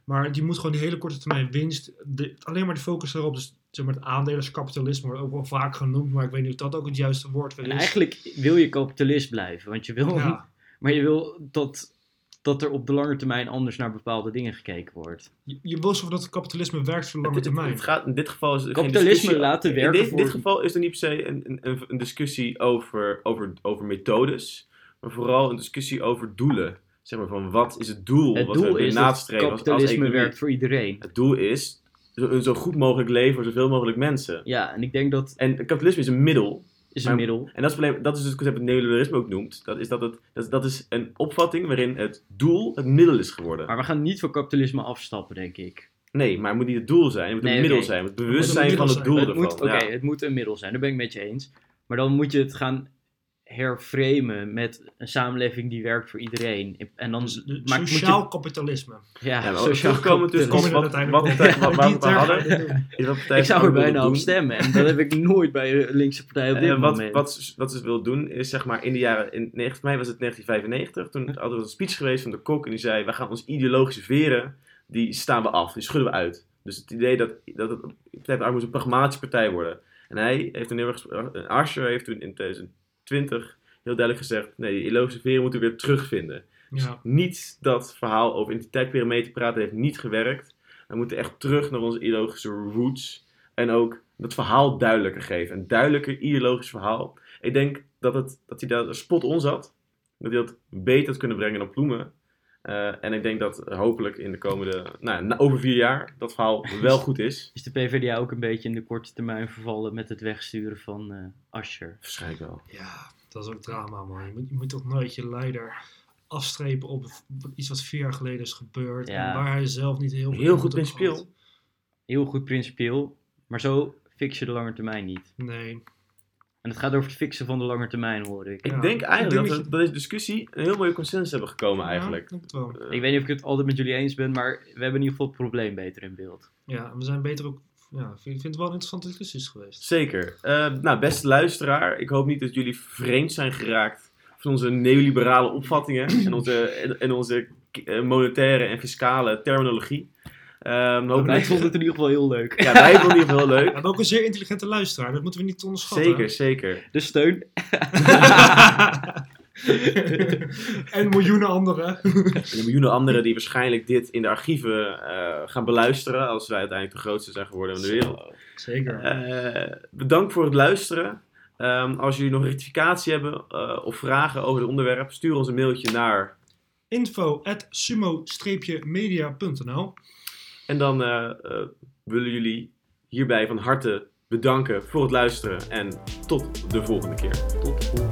Maar je moet gewoon die hele korte termijn winst. De, alleen maar de focus erop. Dus zeg maar, het aandelerskapitalisme wordt ook wel vaak genoemd. Maar ik weet niet of dat ook het juiste woord weer En is. eigenlijk wil je kapitalist blijven, want je wil, ja. maar je wil dat, dat er op de lange termijn anders naar bepaalde dingen gekeken wordt. je, je wil zo dat het kapitalisme werkt voor de lange Het- het- termijn. Het gaat, in dit geval is er Kapitalisme laten In werken dit, voor... dit geval is er niet per se een, een, een discussie over, over, over methodes, maar vooral een discussie over doelen. Zeg maar van wat is het doel het wat doel we is dat nastreven als, als kapitalisme werkt voor iedereen. Het doel is zo, een zo goed mogelijk leven voor zoveel mogelijk mensen. Ja, en ik denk dat En kapitalisme is een middel. Is een Maar- middel. En dat is, het probleem, dat is dus het concept dat neoliberalisme ook noemt. Dat is, dat, het, dat, dat is een opvatting waarin het doel het middel is geworden. Maar we gaan niet van kapitalisme afstappen, denk ik. Nee, maar het moet niet het doel zijn. Het moet Nee, een middel zijn. Het bewustzijn van het doel Het ervan. oké, ja. het moet een middel zijn, daar ben ik met je eens. Maar dan moet je het gaan herframen met een samenleving die werkt voor iedereen. En dan Dus maar sociaal kapitalisme. ja, sociaal dus Kom wat, wat, wat, wat, we hadden, Ik zou er bijna op stemmen. En dat heb ik nooit bij de linkse partij op dit wat, moment. wat, wat ze wil doen is zeg maar in de jaren, in, volgens mij was het 1995, toen hadden we een speech geweest van de kok en die zei, wij gaan ons ideologische veren, die staan we af, die schudden we uit. Dus het idee dat, dat het, Partij van de Arbeid moest een pragmatische partij worden. En hij heeft een heel erg, Asscher heeft toen in 2020 heel duidelijk gezegd, nee, die illogische veren moeten we weer terugvinden. Dus Ja. niet dat verhaal over identiteitspyramide praten heeft niet gewerkt. We moeten echt terug naar onze ideologische roots. En ook dat verhaal duidelijker geven. Een duidelijker ideologisch verhaal. Ik denk dat, het, dat hij daar spot on zat. Dat hij dat beter had kunnen brengen dan Ploemen. Eh, en ik denk dat hopelijk in de komende, nou, over vier jaar, dat verhaal wel goed is. Is de PvdA ook een beetje in de korte termijn vervallen met het wegsturen van eh Ascher? Waarschijnlijk wel. Ja, dat is ook drama, man. Je moet, je moet toch nooit je leider afstrepen op iets wat vier jaar geleden is gebeurd. Ja. En waar hij zelf niet heel veel Heel goed principieel. had. Heel goed principieel, maar zo fix je de lange termijn niet. Nee. En het gaat over het fixen van de lange termijn, hoor ik. Ik Ja, denk ik eigenlijk denk dat we deze discussie een heel mooie consensus hebben gekomen eigenlijk. Ja, ik denk het wel. Eh, Ik weet niet of ik het altijd met jullie eens ben, maar we hebben in ieder geval het probleem beter in beeld. Ja, we zijn beter ook... Ja, ik vind, het wel een interessante discussies geweest. Zeker. Eh, nou, beste luisteraar, ik hoop niet dat jullie vreemd zijn geraakt van onze neoliberale opvattingen en onze, en, en onze eh, monetaire en fiscale terminologie. Ehm, hopelijk- Wij vonden het in ieder geval heel leuk. Ja, wij vonden het in ieder geval heel We leuk. hebben ook een zeer intelligente luisteraar, dat moeten we niet onderschatten. Zeker, zeker. De steun. en miljoenen anderen. En miljoenen anderen die waarschijnlijk dit in de archieven eh, gaan beluisteren als wij uiteindelijk de grootste zijn geworden in de wereld. Zeker. Eh, bedankt voor het luisteren. Ehm, als jullie nog rectificatie hebben eh, of vragen over het onderwerp, stuur ons een mailtje naar. Info at sumo-media.nl En dan eh, eh, willen jullie hierbij van harte bedanken voor het luisteren. En tot de volgende keer. Tot de volgende.